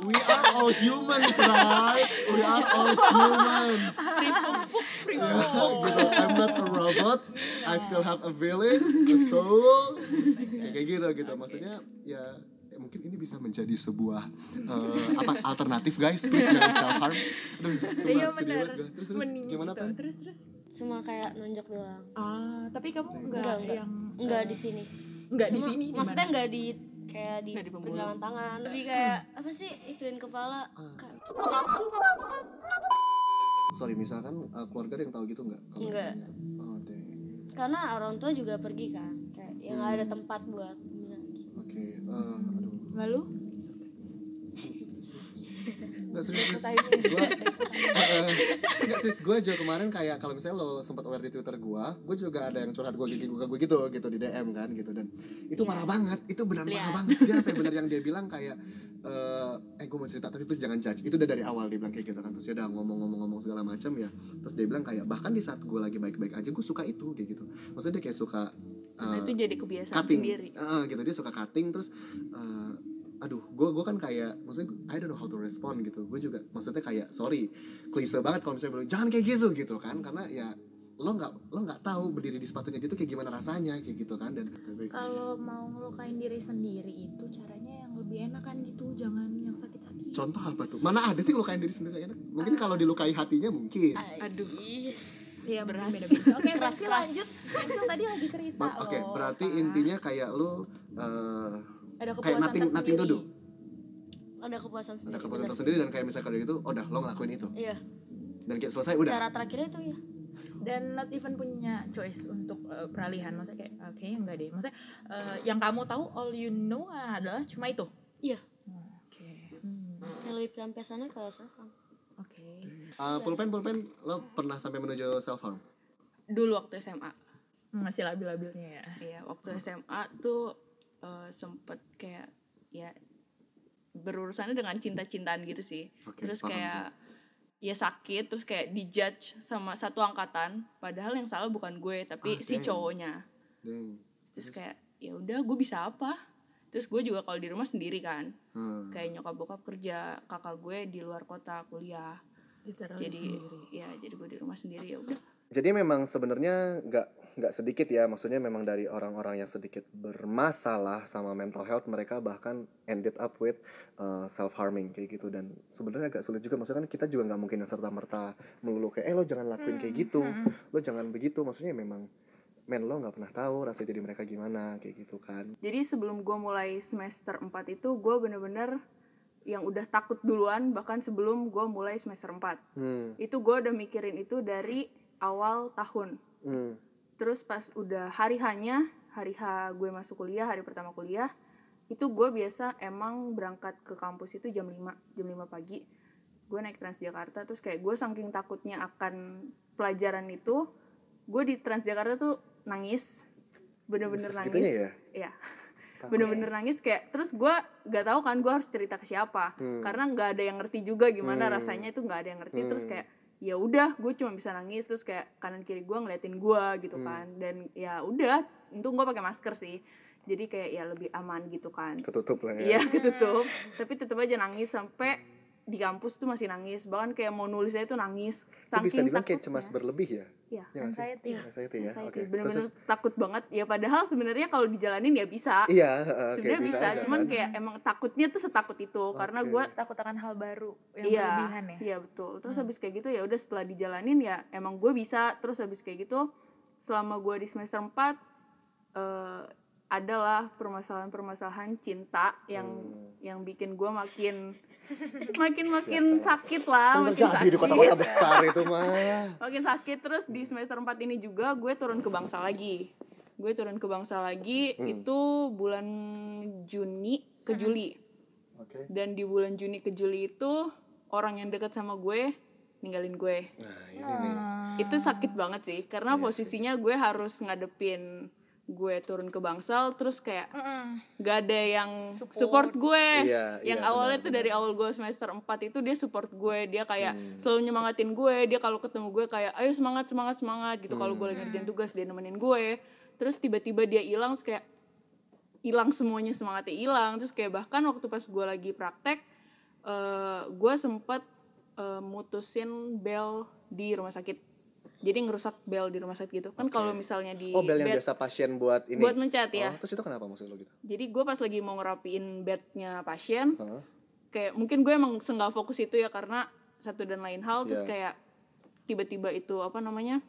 we are all humans right? We are all humans. Free pupuk, Ya, gitu. I'm not a robot I still have a feelings a soul kayak kayak gitu gitu maksudnya ya ya mungkin ini bisa menjadi sebuah eh, apa alternatif guys please jangan self harm aduh Iya banget terus terus Mending gimana gitu. kan Terus terus. cuma kayak nonjok doang Ah, tapi kamu enggak, enggak enggak yang enggak di sini enggak di sini. maksudnya enggak di kayak di di pergelangan tangan lebih kayak apa sih ituin kepala Ka- sorry misalkan eh, keluarga ada yang tahu gitu nggak kalau Nggak. misalnya- oh deh karena orang tua juga pergi kan kayak yang nggak ada tempat buat bilang gitu. oke eh, aduh Lalu Nggak serius, eh, nggak serius, gue juga kemarin kayak kalau misalnya lo sempat aware di Twitter gue, gue juga ada yang curhat gue gigi gue gue gitu gitu di DM kan gitu. Dan itu Iya. parah banget, itu benar parah banget. Dia sampai benar yang dia bilang kayak eh eh gue mau cerita tapi please jangan judge. Itu udah dari awal dia bilang kayak gitu kan. Terus dia udah ngomong-ngomong-ngomong segala macam ya. Terus dia bilang kayak bahkan di saat gue lagi baik-baik aja gue suka itu kayak gitu. Maksudnya dia kayak suka Nah, eh, itu jadi kebiasaan cutting. sendiri. Eh, gitu. Dia suka cutting terus eh, aduh gue gue kan kayak maksudnya I don't know how to respond gitu gue juga maksudnya kayak sorry klise banget kalau misalnya bilang jangan kayak gitu gitu kan karena ya lo nggak lo nggak tahu berdiri di sepatunya gitu kayak gimana rasanya kayak gitu kan dan kalau mau ngelukain diri sendiri itu caranya yang lebih enak kan gitu, jangan yang sakit-sakit. contoh apa tuh mana ada sih lukain diri sendiri enak mungkin kalau dilukai hatinya mungkin Aduh. Iya, mungkin beda-beda. Oke, <laughs> berarti lanjut. Itu tadi lagi cerita Ma- oke loh. berarti intinya kayak lo eh, ada kayak kepuasan nothing nothing to do. Ada kepuasan ada sendiri kepuasan bener. tersendiri dan kayak misalnya kalau gitu oh udah lo ngelakuin itu. Iya. Dan kayak selesai udah. Cara terakhirnya itu ya dan not even punya choice untuk uh, peralihan. Maksudnya kayak oke enggak deh. Maksudnya uh, yang kamu tahu all you know adalah cuma itu? Iya. Oke. Hmm, yang lebih pelampiasannya ke self harm oke. Eh, pulpen pulpen lo pernah sampai menuju self harm Dulu waktu SMA. masih labil-labilnya ya. Iya, waktu SMA tuh eh, sempet kayak ya berurusannya dengan cinta-cintaan gitu sih. Oke, terus paham kayak ya sakit, terus kayak dijudge sama satu angkatan, padahal yang salah bukan gue, tapi Ah, si dang. cowoknya. Deng. Terus kayak ya udah gue bisa apa? Terus gue juga kalau di rumah sendiri kan. Hmm. Kayak nyokap bokap kerja, kakak gue di luar kota kuliah. Literally Jadi sendiri. ya jadi gue di rumah sendiri ya udah. Jadi memang sebenarnya nggak nggak sedikit ya, maksudnya memang dari orang-orang yang sedikit bermasalah sama mental health mereka bahkan ended up with self harming kayak gitu. Dan sebenarnya agak sulit juga. Maksudnya kan kita juga nggak mungkin serta merta melulu kayak eh lo jangan lakuin kayak gitu, lo jangan begitu. Maksudnya memang men lo nggak pernah tahu rasa jadi mereka gimana kayak gitu kan. Jadi sebelum gue mulai semester 4 itu gue bener-bener yang udah takut duluan bahkan sebelum gue mulai semester 4 Hmm. itu gue udah mikirin itu dari awal tahun. Hmm. terus pas udah hari hanya hari H gue masuk kuliah hari pertama kuliah itu gue biasa emang berangkat ke kampus itu jam 5 jam 5 pagi. Gue naik Transjakarta terus kayak gue saking takutnya akan pelajaran itu gue di Transjakarta tuh nangis. Bener-bener nangis ya? Iya. bener-bener nangis kayak terus gue gak tahu kan gue harus cerita ke siapa. Hmm. karena nggak ada yang ngerti juga gimana rasanya itu nggak ada yang ngerti. Terus kayak ya udah gue cuma bisa nangis terus kayak kanan kiri gue ngeliatin gue gitu Hmm. kan dan ya udah untung gue pakai masker sih jadi kayak ya lebih aman gitu kan Ketutup lah ya. iya <laughs> ketutup tapi tetap aja nangis sampai di kampus tuh masih nangis bahkan kayak mau nulisnya tuh nangis Itu bisa saking dibilang kayak cemas berlebih ya. Iya, Ya nggak sih? anxiety. Anxiety ya. Anxiety. Oke. bener-bener Terus- takut banget ya padahal sebenarnya kalau dijalanin ya bisa Iya, heeh, oke, sebenarnya bisa, aja cuman kayak emang takutnya tuh setakut itu karena Oke. gue takut akan hal baru yang iya berlebihan ya iya betul terus habis kayak gitu ya udah setelah dijalanin ya emang gue bisa terus habis kayak gitu selama gue di semester 4 eh adalah permasalahan-permasalahan cinta yang Hmm. yang bikin gue makin makin makin sakit lah makin sakit di kota-kota besar itu mah. <laughs> makin sakit terus di semester 4 ini juga gue turun ke bangsa lagi gue turun ke bangsa lagi Hmm. itu bulan Juni ke Juli Oke. dan di bulan Juni ke Juli itu orang yang dekat sama gue ninggalin gue Nah, ini nih. itu sakit banget sih karena posisinya gue harus ngadepin gue turun ke bangsal terus kayak gak ada yang support, gue. Iya, yang iya, awalnya benar, tuh dari awal gue semester 4 itu dia support gue dia kayak selalu nyemangatin gue dia kalau ketemu gue kayak ayo semangat semangat semangat gitu. Kalau gue lagi ngerjain tugas dia nemenin gue. Terus tiba-tiba dia hilang kayak hilang semuanya semangatnya hilang. Terus kayak bahkan waktu pas gue lagi praktek eh gue sempat eh, mutusin bel di rumah sakit jadi ngerusak bel di rumah sakit gitu kan kalau misalnya di Oh, bel yang bed- biasa pasien buat ini. buat mencet ya Oh, terus itu kenapa maksud lo gitu? jadi gue pas lagi mau ngerapiin bednya pasien Heeh. kayak mungkin gue emang senggak fokus itu ya karena satu dan lain hal terus Iya. kayak tiba-tiba itu apa namanya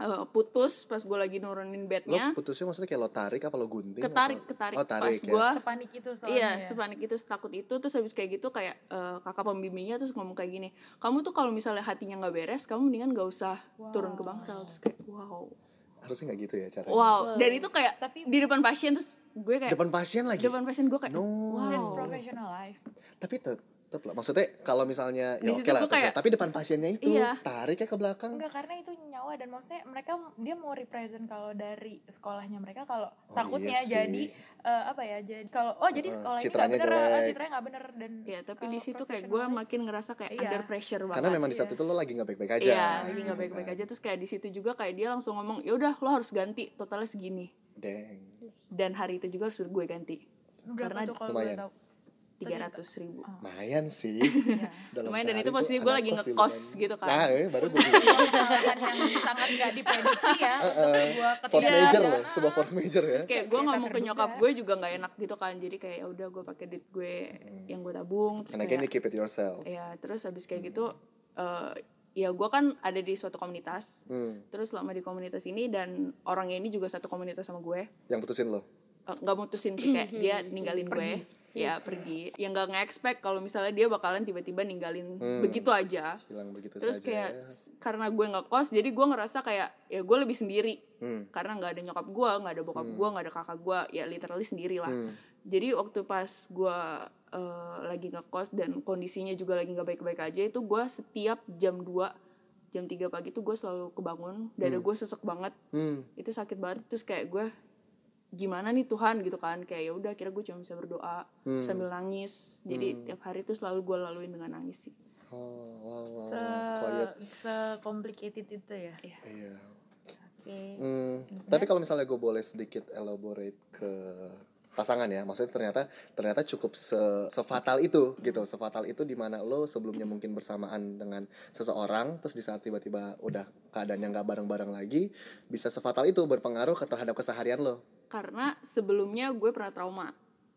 eh, putus pas gue lagi nurunin Lo bednya putusnya maksudnya kayak lo tarik apa lo gunting? ketarik apa? ketarik Oh, tarik pas ya. gue sepanik itu soalnya iya ya. sepanik itu setakut itu terus habis kayak gitu kayak eh, kakak pembimbingnya terus ngomong kayak gini kamu tuh kalau misalnya hatinya nggak beres kamu mendingan gak usah turun ke bangsal terus kayak wow Harusnya nggak gitu ya caranya. wow dan itu kayak Tapi- di depan pasien terus gue kayak Depan pasien lagi. depan pasien gue kayak No. wow That's professional life Tapi tetep lah. Maksudnya kalau misalnya Di ya oke lah. gue kayak- tapi depan pasiennya itu Iya. tarik ya ke belakang. enggak karena itu nyawa dan maksudnya mereka dia mau represent kalau dari sekolahnya mereka kalau Oh, takutnya iya sih. jadi eh, apa ya jadi kalau oh jadi Uh, sekolah ini citranya bener eh, jelek. citranya nggak bener dan ya tapi di situ kayak gue makin ngerasa kayak Iya. under pressure banget Karena memang di saat iya. itu lo lagi nggak baik-baik aja. Iya, lagi nggak baik-baik kan. aja terus kayak di situ juga kayak dia langsung ngomong ya udah lo harus ganti totalnya segini Deng. dan hari itu juga harus gue ganti berapa karena tuh kalau tahu tiga ratus ribu. Lumayan sih. Dalam <laughs> Lumayan, dan itu posisi gue lagi ngekos gitu kan. Nah, eh, baru gue <laughs> yang sangat nggak diprediksi ya untuk sebuah Force major loh, sebuah force major ya. terus kayak gue ngomong ke nyokap gue juga nggak enak gitu kan. Jadi kayak ya udah gue pakai duit gue yang gue tabung. Terus And again you kayak, keep it yourself. ya terus habis kayak gitu eh, ya gue kan ada di suatu komunitas. Hmm. terus selama di komunitas ini dan orangnya ini juga satu komunitas sama gue. Yang putusin lo. Eh, nggak mutusin sih kayak dia <laughs> ninggalin gue ya pergi. Yang nggak nge-expect kalau misalnya dia bakalan tiba-tiba ninggalin begitu aja. Hilang begitu terus saja. kayak karena gue nggak kos jadi gue ngerasa kayak ya gue lebih sendiri. Hmm. karena nggak ada nyokap gue nggak ada bokap gue nggak ada kakak gue ya literally sendiri lah. Hmm. jadi waktu pas gue eh, lagi ngekos dan kondisinya juga lagi nggak baik-baik aja itu gue setiap jam 2 jam 3 pagi tuh gue selalu kebangun dada gue sesek banget. Hmm. itu sakit banget. Terus kayak gue gimana nih Tuhan gitu kan kayak ya udah kira gue cuma bisa berdoa Hmm. sambil nangis. Jadi tiap hari tuh selalu gue laluin dengan nangis sih. Oh, wow, wow, se quiet. se complicated itu ya? Iya. oke. Hmm, tapi kalau misalnya gue boleh sedikit elaborate ke pasangan ya, maksudnya ternyata ternyata cukup se sefatal itu gitu, sefatal itu di mana lo sebelumnya mungkin bersamaan dengan seseorang, terus di saat tiba-tiba udah keadaannya nggak bareng-bareng lagi, bisa sefatal itu berpengaruh ke terhadap keseharian lo. karena sebelumnya gue pernah trauma.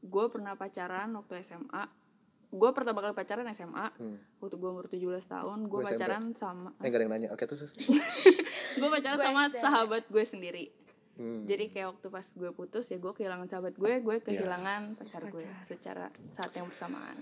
Gue pernah pacaran waktu SMA gue pertama kali pacaran SMA waktu gue umur 17 tahun gue pacaran sama Eh gak ada yang nanya, oke terus. terus. <laughs> gue pacaran sama sahabat gue sendiri Hmm. jadi kayak waktu pas gue putus ya gue kehilangan sahabat gue gue kehilangan pacar gue secara saat yang bersamaan.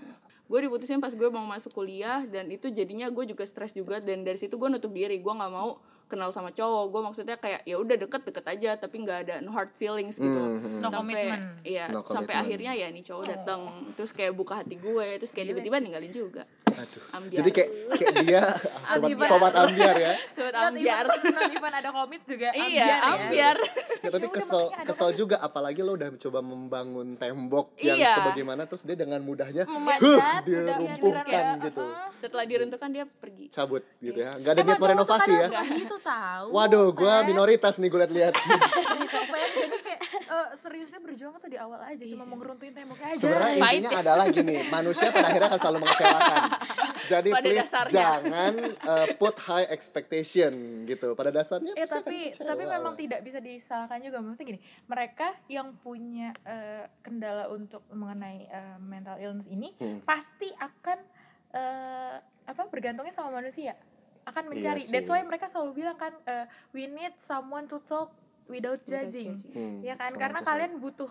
Gue diputusin pas gue mau masuk kuliah dan itu jadinya gue juga stres juga dan dari situ gue nutup diri gue nggak mau kenal sama cowok. Gue maksudnya kayak ya udah deket deket aja tapi nggak ada no hard feelings gitu. Hmm, No sampai commitment. iya No sampai commitment. akhirnya ya nih cowok datang terus kayak buka hati gue terus kayak tiba-tiba ninggalin juga Aduh. Ambiar. Jadi kayak kayak dia <laughs> sobat Ambiar. sobat ambiar ya. sobat ambiar not even ada komit juga iya ya. ambiar Ya, tapi Ya udah, kesel kesel juga apalagi lo udah coba membangun tembok yang Iya. sebagaimana terus dia dengan mudahnya huh, udah dia pikiran rumpuhkan udah, gitu. uh-uh. setelah diruntuhkan dia pergi Cabut gitu ya. Gak ada niat mau renovasi ya. gitu tahu Waduh, gua minoritas nih gue liat-liat. <laughs> gitu jadi kayak eh, seriusnya berjuang tuh di awal aja cuma mau ngeruntuhin temboknya aja Sebenarnya intinya adalah gini, manusia pada akhirnya akan selalu mengecewakan. Jadi Pada please dasarnya. jangan uh, put high expectation gitu. Pada dasarnya pasti akan tapi kecewa tapi memang lah. tidak bisa disalahkan juga maksudnya gini mereka yang punya eh, kendala untuk mengenai eh, mental illness ini Hmm. pasti akan eh, apa bergantungnya sama manusia akan mencari Iya that's why mereka selalu bilang kan eh, we need someone to talk without judging judging. Hmm, ya kan karena kalian butuh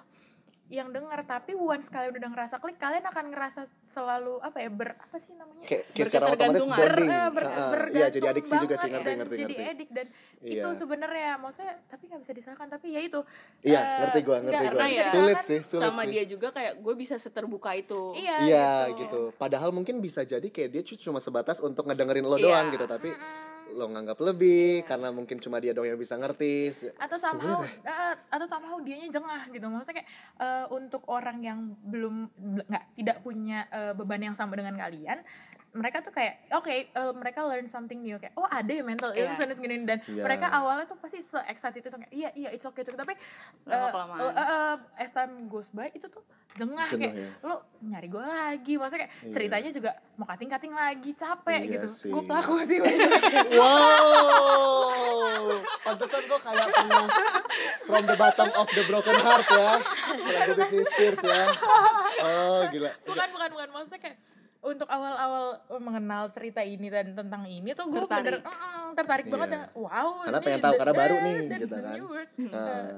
yang denger tapi once kalian udah ngerasa klik kalian akan ngerasa selalu apa ya ber apa sih namanya? Kayak kayak secara otomatis bonding. Ber- eh, ber- bergantung iya jadi adiksi juga sih ngerti dan ngerti jadi ngerti. edik dan Iya. itu sebenarnya maksudnya tapi nggak bisa disalahkan tapi ya itu Iya, eh, ngerti gua, ngerti nggak bisa Sulit sih, sulit sama sih. dia juga kayak gue bisa seterbuka itu. Iya Iya gitu. Padahal mungkin bisa jadi kayak dia cuma sebatas untuk ngedengerin lo Iya. doang gitu, tapi lo nganggap lebih karena mungkin cuma dia doang yang bisa ngerti. atau Sulit somehow ya. eh, atau somehow dianya jengah gitu maksudnya kayak eh, untuk orang yang belum bel- nggak tidak punya eh, beban yang sama dengan kalian mereka tuh kayak oke eh, mereka learn something new kayak oh ada ya mental Iya. illness dan segini dan Iya. mereka awalnya tuh pasti se excited itu tuh kayak iya iya it's okay, it's okay. tapi eh, eh, eh, as time goes by itu tuh jengah Jenuh kayak ya. lu nyari gue lagi maksudnya kayak Iya. ceritanya juga mau kating kating lagi capek Iya gitu gue pelaku sih. <laughs> Wow, pantesan gue kayak pernah from the bottom of the broken heart ya, lagu Britney Spears ya. Oh gila. bukan bukan bukan maksudnya kayak untuk awal-awal mengenal cerita ini dan tentang ini tuh gue bener mm, tertarik Iya. banget ya wow Karena ini pengen tahu, karena baru nih, gitu kan. Eh,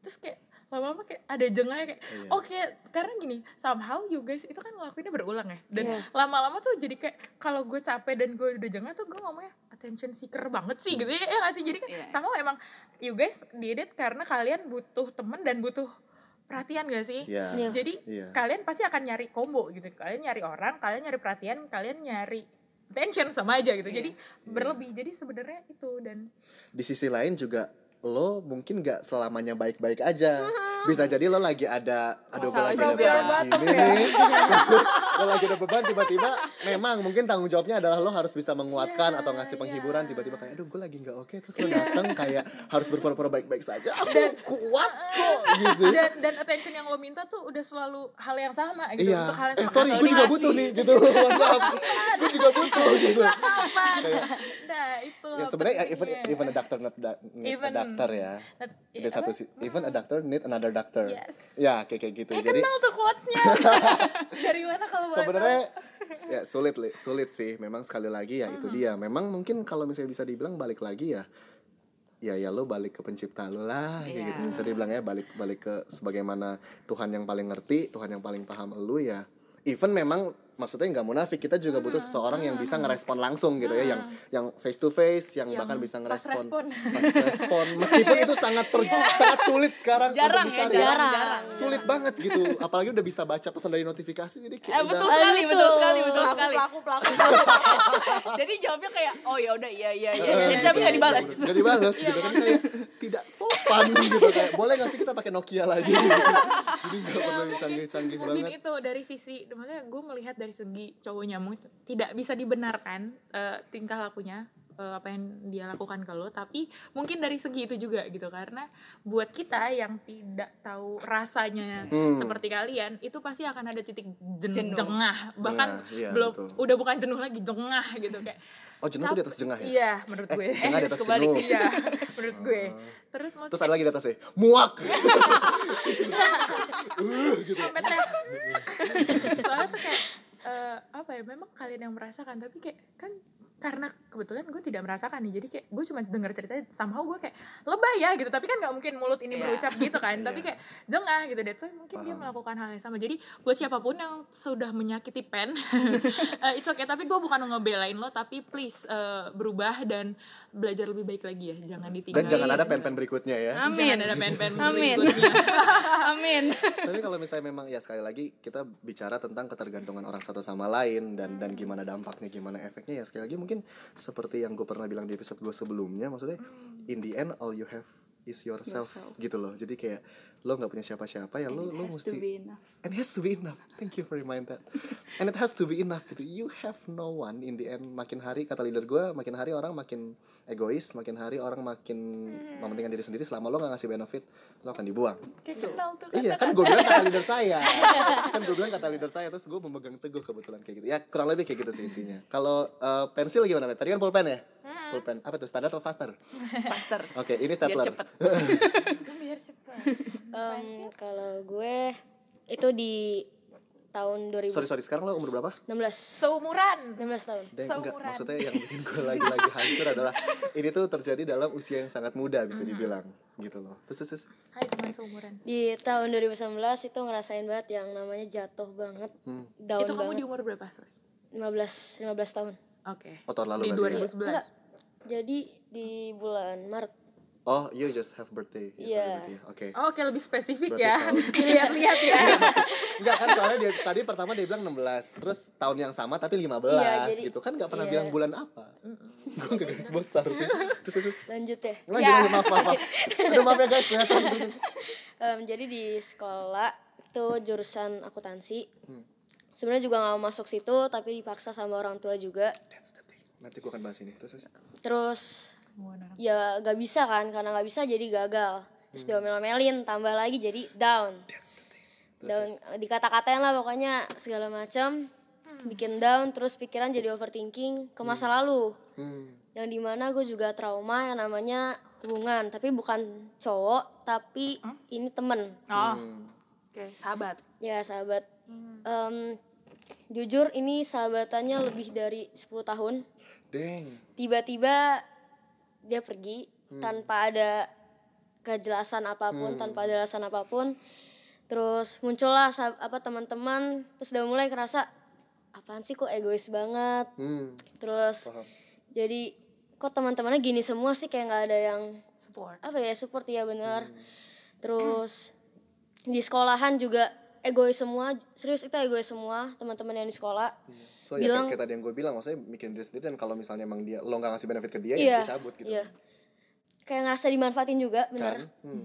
terus kayak lama-lama kayak ada jengahnya kayak Iya. oke karena gini somehow you guys itu kan ngelakuinnya berulang ya dan Iya. lama-lama tuh jadi kayak kalau gue capek dan gue udah jengah tuh gue ngomongnya attention seeker banget sih gitu ya, ya gak sih jadi kan Iya. sama emang you guys did it karena kalian butuh temen dan butuh perhatian gak sih Iya. Iya. jadi Iya. kalian pasti akan nyari combo gitu. Kalian nyari orang, kalian nyari perhatian, kalian nyari attention sama aja gitu. Jadi berlebih. Jadi sebenarnya itu dan Di sisi lain juga lo mungkin gak selamanya baik-baik aja. Bisa jadi lo lagi ada, aduh gue lagi ada beban gini nih. Terus lo lagi ada beban tiba-tiba memang mungkin tanggung jawabnya adalah lo harus bisa menguatkan atau ngasih penghiburan tiba-tiba kayak aduh gue lagi nggak oke terus lo datang kayak harus berpura-pura baik-baik saja. Aku kuat kok <laughs> gitu. dan dan attention yang lo minta tuh udah selalu hal yang sama gitu. Iya. Untuk hal yang Eh sama. sorry, Atau gue juga butuh nih gitu. <laughs> Gue juga butuh gitu. Nah, itu. Ya sebenarnya even even a doctor not Even- a doctor ya. That- Ada apa? satu si- even a doctor need another doctor. Yes. Ya kayak kayak gitu. Kayak Jadi kenal tuh quotes-nya. <laughs> Dari mana kalau sebenarnya ya sulit li- sulit sih. Memang sekali lagi ya itu dia. Memang mungkin kalau misalnya bisa dibilang balik lagi ya ya ya lo balik ke pencipta lo lah kayak Iya. gitu bisa dibilang ya balik balik ke sebagaimana Tuhan yang paling ngerti Tuhan yang paling paham lo ya even memang maksudnya nggak munafik kita juga butuh seseorang yang bisa ngerespon langsung gitu ya yang yang face to face yang, Yang bahkan bisa ngerespon respon. fast <laughs> respon meskipun itu sangat ter- sangat sulit sekarang jarang untuk ya dicari jarang, Jarang. jarang. sulit banget gitu apalagi udah bisa baca pesan dari notifikasi jadi kayak Eh, udah betul sekali, Betul. betul sekali, betul Pelaku, sekali. pelaku, pelaku. <laughs> Jadi jawabnya kayak, oh ya udah, iya iya iya. Eh, Jadi tapi nggak dibalas. Gak dibalas gitu kan kayak tidak sopan gitu kayak boleh gak sih kita pakai Nokia lagi gitu. <laughs> Jadi gak perlu yang canggih-canggih mungkin banget. itu dari sisi maksudnya gue melihat dari segi cowoknya mungkin tidak bisa dibenarkan eh, tingkah lakunya eh, apa yang dia lakukan ke lo tapi mungkin dari segi itu juga gitu karena buat kita yang tidak tahu rasanya Hmm. seperti kalian itu pasti akan ada titik jen- Jenuh. jengah bahkan Jengah, iya, belum betul. udah bukan jenuh lagi jengah gitu kayak Oh jenuh tuh di atas jengah ya? iya menurut gue Jengah di atas kebalik, jenuh. iya menurut gue terus Terus maksudnya ada lagi di atasnya muak. <laughs> <laughs> sampai teriak soalnya tuh kayak eh, apa ya memang kalian yang merasakan tapi kayak kan karena kebetulan gue tidak merasakan nih jadi kayak gue cuma denger ceritanya somehow gue kayak lebay ya gitu tapi kan nggak mungkin mulut ini Iya. berucap gitu kan Iya. tapi kayak jengah gitu that's why mungkin dia melakukan hal yang sama jadi buat siapa pun yang sudah menyakiti pen <laughs> eh, it's okay tapi gue bukan ngebelain lo tapi please eh, berubah dan belajar lebih baik lagi ya jangan ditinggal Dan jangan ada pen-pen berikutnya ya. Amin. jangan ada pen-pen Amin. berikutnya. <laughs> Amin. Tapi kalau misalnya memang ya sekali lagi kita bicara tentang ketergantungan orang satu sama lain dan dan gimana dampaknya, gimana efeknya ya sekali lagi mungkin seperti yang gue pernah bilang di episode gue sebelumnya, maksudnya in the end all you have is yourself, Yourself. gitu loh. Jadi kayak lo nggak punya siapa-siapa ya lo lo to mesti and it has to be enough. Thank you for remind that. And it has to be enough gitu. You have no one in the end. Makin hari kata leader gue, makin hari orang makin egois, makin hari orang makin mementingkan diri sendiri. Selama lo nggak ngasih benefit, lo akan dibuang. tuh Iya kan gue bilang kata leader saya <laughs> Kan gue bilang kata leader saya Terus gue memegang teguh kebetulan kayak gitu Ya kurang lebih kayak gitu sih intinya Kalau eh, pensil gimana? Tadi kan pulpen ya? Pulpen Apa tuh? Standar atau faster? Faster. Oke ini Biar stapler <laughs> <laughs> Em, kalau gue itu di tahun 2016 Sorry sorry, sekarang lo umur berapa? seumuran. 16 tahun. Dan enggak, Seumuran. maksudnya yang bikin gue lagi-lagi hancur adalah ini tuh terjadi dalam usia yang sangat muda bisa dibilang gitu loh. Terus terus, terus. Hai teman seumuran. Di tahun 2019 itu ngerasain banget yang namanya jatuh banget Hmm. down itu kamu banget. di umur berapa sorry? 15 15 tahun. Oke. Oh, tahun lalu di berarti ya? 2011 enggak. Jadi di bulan Maret Oh, you just have birthday. Ya, Iya. berarti ya. Oke. Oh, Oke lebih spesifik Berarti ya. <laughs> Lihat-lihat ya Enggak kan soalnya dia tadi pertama dia bilang 16, terus tahun yang sama tapi 15 Iya, jadi- gitu kan nggak pernah iya. bilang bulan apa. gue gak garis besar sih. Terus terus. lanjut ya Lanjut, lanjut, maaf, maaf, maaf. Udah maaf ya guys, kelihatan terus. terus. Em, jadi di sekolah itu jurusan akuntansi Hmm. sebenarnya juga nggak mau masuk situ tapi dipaksa sama orang tua juga That's the thing. Nanti gue akan bahas ini. Terus terus. terus ya gak bisa kan karena nggak bisa jadi gagal. Terus diomel-omelin tambah lagi jadi down. Down terus. dikata-katain lah pokoknya segala macam bikin down terus pikiran jadi overthinking ke masa lalu. Hmm. yang di mana gue juga trauma yang namanya hubungan. Tapi bukan cowok tapi ini temen. Oh Hmm. oke sahabat. Ya sahabat. Em, jujur ini sahabatannya lebih dari 10 tahun. Dang. tiba-tiba dia pergi tanpa ada kejelasan apa pun tanpa ada alasan apa pun. Terus muncullah apa teman-teman terus udah mulai kerasa apaan sih kok egois banget? Hmm. terus Paham. jadi kok teman-temannya gini semua sih? Kayak nggak ada yang support. apa ya support. Ya bener. Terus di sekolahan juga egois semua serius itu egois semua teman-teman yang di sekolah So ya Bilang- kayak, kayak tadi yang gue bilang maksudnya bikin diri sendiri dan kalau misalnya emang dia lo nggak ngasih benefit ke dia iya ya dia cabut gitu. iya kayak ngerasa dimanfaatin juga Kan? bener Hmm.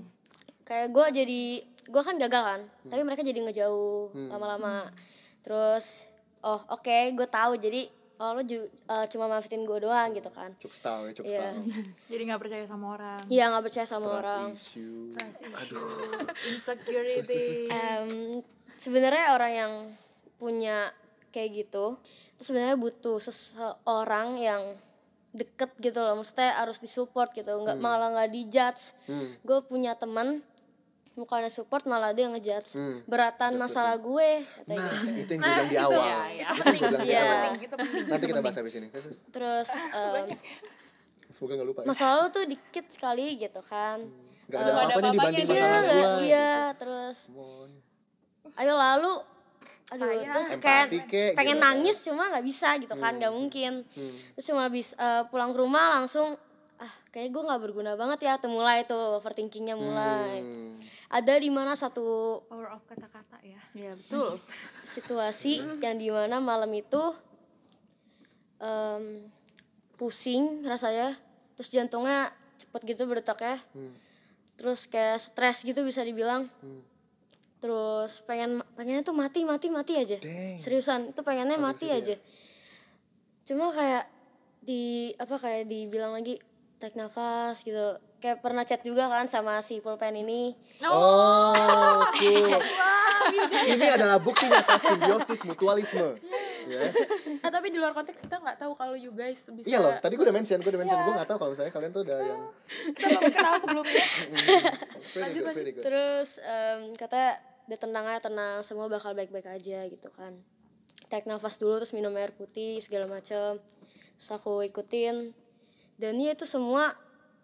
kayak gue jadi gue kan gagal kan tapi mereka jadi ngejauh Hmm. lama-lama terus oh oke gue tahu jadi oh lo ju- eh, cuma manfaatin gue doang gitu kan? Cuk style ya, cuk Iya. style. <laughs> jadi nggak percaya sama orang. Iya nggak percaya sama Trust orang. issue. aduh. <laughs> Insecurity. Em, sebenarnya orang yang punya kayak gitu itu sebenarnya butuh seseorang yang deket gitu loh. Maksudnya harus disupport gitu. Nggak malah nggak dijudge. Hmm. gue punya teman bukannya support malah dia ngejudge Hmm. beratan masalah gue kata Nah, gitu. itu yang gue bilang di awal. ya, ya. Itu yang gue bilang di Iya. awal. Nanti kita bahas habis ini. Terus, terus. terus <laughs> em, Semoga gak lupa ya. masalah lu tuh dikit sekali gitu kan Gak ada ada apa-apanya dibanding dia. masalah iya, gue. iya terus Come on. ayo lalu aduh Payah. terus kayak kek, pengen gitu nangis cuma nggak bisa gitu kan nggak mungkin Hmm. terus cuma bisa eh, pulang ke rumah langsung ah kayak gue nggak berguna banget ya tuh mulai tuh overthinkingnya mulai Hmm. ada di mana satu power of kata-kata ya ya betul situasi yang di mana malam itu em, pusing rasanya terus jantungnya cepet gitu berdetaknya Hmm. terus kayak stres gitu bisa dibilang Hmm. terus pengen pengennya tuh mati mati mati aja Dang. seriusan itu pengennya Sampai mati ya? aja cuma kayak di apa kayak dibilang lagi tarik nafas gitu. Kayak pernah chat juga kan sama si pulpen ini. Oh, cool. <laughs> Ini adalah bukti nyata simbiosis mutualisme. Yes. Ah, tapi di luar konteks kita nggak tahu kalau you guys bisa Iya loh, tadi gue udah mention, gue udah mention, gue gak tahu kalau misalnya kalian tuh udah yang kita belum kenal sebelumnya? <laughs> Very good. terus em, katanya dia tenang aja tenang semua bakal baik baik aja gitu kan. Tarik nafas dulu terus minum air putih segala macam terus aku ikutin dan ya itu semua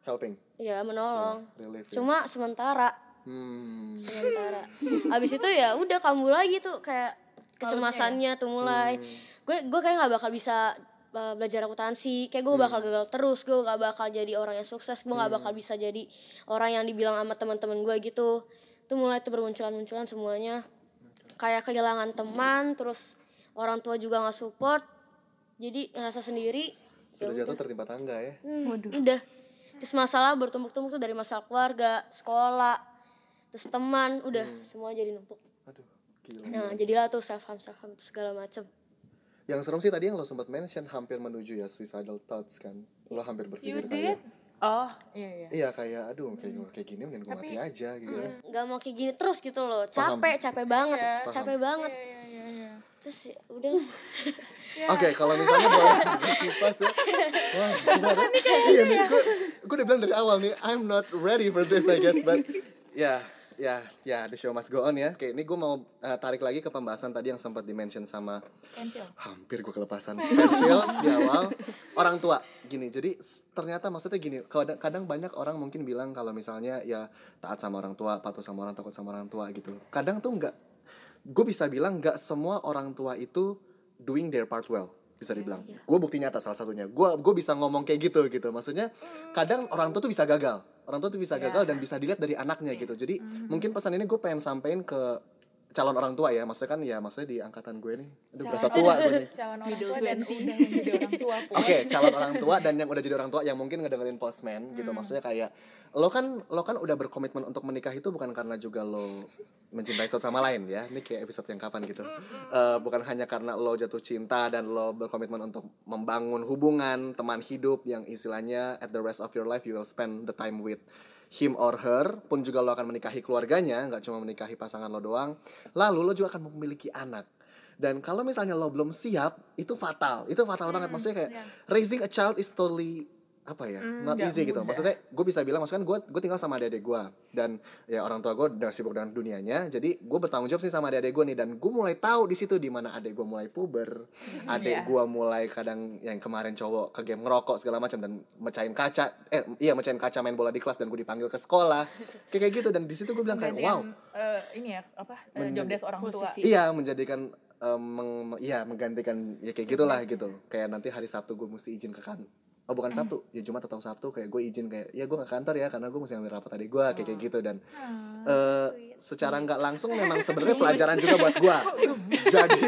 Helping, ya menolong. relief. ya. cuma sementara. Hmm. sementara. Abis itu ya udah kambuh lagi tuh kayak kecemasannya tuh mulai. Gue gue kayak nggak bakal bisa uh, belajar akuntansi. Kayak gue bakal gagal terus gue gak bakal jadi orang yang sukses gue nggak bakal bisa jadi orang yang dibilang sama teman-teman gue gitu. Tuh mulai tuh bermunculan-munculan semuanya. Kayak kehilangan teman terus orang tua juga nggak support. Jadi ngerasa sendiri Sudah jatuh tertimpa tangga ya. Hmm, udah. Terus masalah bertumpuk-tumpuk tuh dari masalah keluarga sekolah terus teman udah. Semua jadi numpuk. Aduh, gila. nah jadilah tuh self harm self harm segala macem. Yang serem sih tadi yang lo sempat mention hampir menuju ya suicidal thoughts kan. Lo hampir you berpikir did? Kayak oh iya iya. Iya kayak aduh kayak kayak gini mending gue mati aja gitu. nggak mau kayak gini terus gitu loh. Paham. capek capek banget. Iya. capek banget. Iya iya iya. Terus ya udah <laughs> Oke, kalau misalnya boleh <laughs> kipas ya. Wah, gimana? Iya nih, gue gue udah bilang dari awal nih, I'm not ready for this I guess, but <laughs> ya ya ya the show must go on ya. Kayak ini gue mau eh, tarik lagi ke pembahasan tadi yang sempat dimention sama Pensil. hampir gue kelepasan pensil di awal orang tua gini jadi ternyata maksudnya gini kadang, kadang banyak orang mungkin bilang kalau misalnya ya taat sama orang tua patuh sama orang takut sama orang tua gitu kadang tuh nggak gue bisa bilang nggak semua orang tua itu doing their part well bisa dibilang. gue bukti nyata salah satunya. Gue gue bisa ngomong kayak gitu gitu. Maksudnya kadang orang tua tuh bisa gagal. Orang tua tuh bisa gagal dan bisa dilihat dari anaknya gitu. Jadi mungkin pesan ini gue pengen sampein ke calon orang tua ya. Maksudnya kan ya maksudnya di angkatan gue nih. Aduh berasa tua gue <laughs> nih. calon orang tua dan 20. udah menjadi orang tua. <laughs> Oke, calon orang tua dan yang udah jadi orang tua yang mungkin ngedengerin postman gitu. Hmm. Maksudnya kayak lo kan lo kan udah berkomitmen untuk menikah itu bukan karena juga lo mencintai satu sama lain ya. Ini kayak episode yang kapan gitu. Eh, bukan hanya karena lo jatuh cinta dan lo berkomitmen untuk membangun hubungan teman hidup yang istilahnya at the rest of your life you will spend the time with him or her pun juga lo akan menikahi keluarganya nggak cuma menikahi pasangan lo doang. Lalu lo juga akan memiliki anak. Dan kalau misalnya lo belum siap itu fatal. Itu fatal banget. Maksudnya kayak raising a child is totally apa ya not nggak easy gitu. mudah. maksudnya gue bisa bilang maksudnya gue gue tinggal sama adik-adik gue dan ya orang tua gue udah sibuk dengan dunianya. Jadi gue bertanggung jawab sih sama adik-adik gue nih. Dan gue mulai tahu di situ di mana adik gue mulai puber. <laughs> Adik Iya. gue mulai kadang yang kemarin cowok ke game ngerokok segala macam dan mecahin kaca. Eh iya mecahin kaca main bola di kelas dan gue dipanggil ke sekolah. Kayak <laughs> kayak gitu. Dan di situ gue bilang kayak wow. eh, ini ya apa eh, job desk orang tua. Posisi. Iya menjadikan em, meng, iya menggantikan ya kayak gitulah gitu. Kayak nanti hari Sabtu gue mesti izin ke kan oh bukan Sabtu. Ya Jumat atau Sabtu kayak gue izin kayak ya gue ke kantor ya karena gue mesti ambil rapat tadi gue kayak kayak gitu. Dan eh secara nggak langsung memang sebenarnya <laughs> pelajaran juga buat gue jadi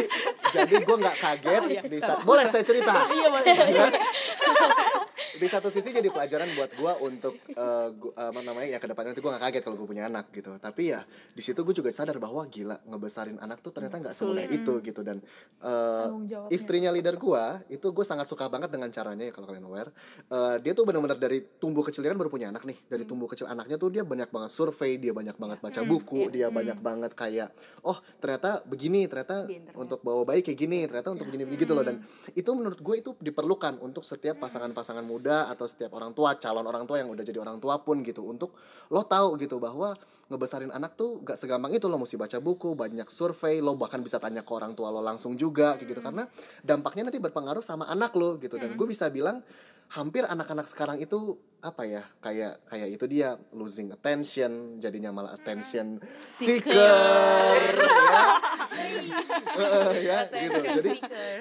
jadi gue nggak kaget di saat boleh saya cerita? <laughs> Iya boleh. <laughs> di satu sisi jadi pelajaran buat gue untuk eh, gua- apa namanya ya ke depannya nanti gue gak kaget kalau gue punya anak gitu. Tapi ya di situ gue juga sadar bahwa gila ngebesarin anak tuh ternyata nggak semudah itu gitu. Dan eh, jawabnya. istrinya leader gue itu gue sangat suka banget dengan caranya ya kalau kalian aware. Eh, dia tuh benar-benar dari tumbuh kecil dia kan baru punya anak nih. Dari tumbuh kecil anaknya tuh dia banyak banget survei dia banyak banget baca buku dia banyak banget kayak oh ternyata begini ternyata untuk bawa bayi kayak gini ternyata untuk begini begitu loh. Dan itu menurut gue itu diperlukan untuk setiap pasangan-pasangan muda atau setiap orang tua calon orang tua yang udah jadi orang tua pun gitu. Untuk lo tahu gitu bahwa ngebesarin anak tuh gak segampang itu lo mesti baca buku banyak survei lo bahkan bisa tanya ke orang tua lo langsung juga kayak gitu. Karena dampaknya nanti berpengaruh sama anak lo gitu. Dan gue bisa bilang hampir anak-anak sekarang itu apa ya kayak kayak itu dia losing attention jadinya malah attention seeker ya <laughs> Heeh, ya gitu. Jadi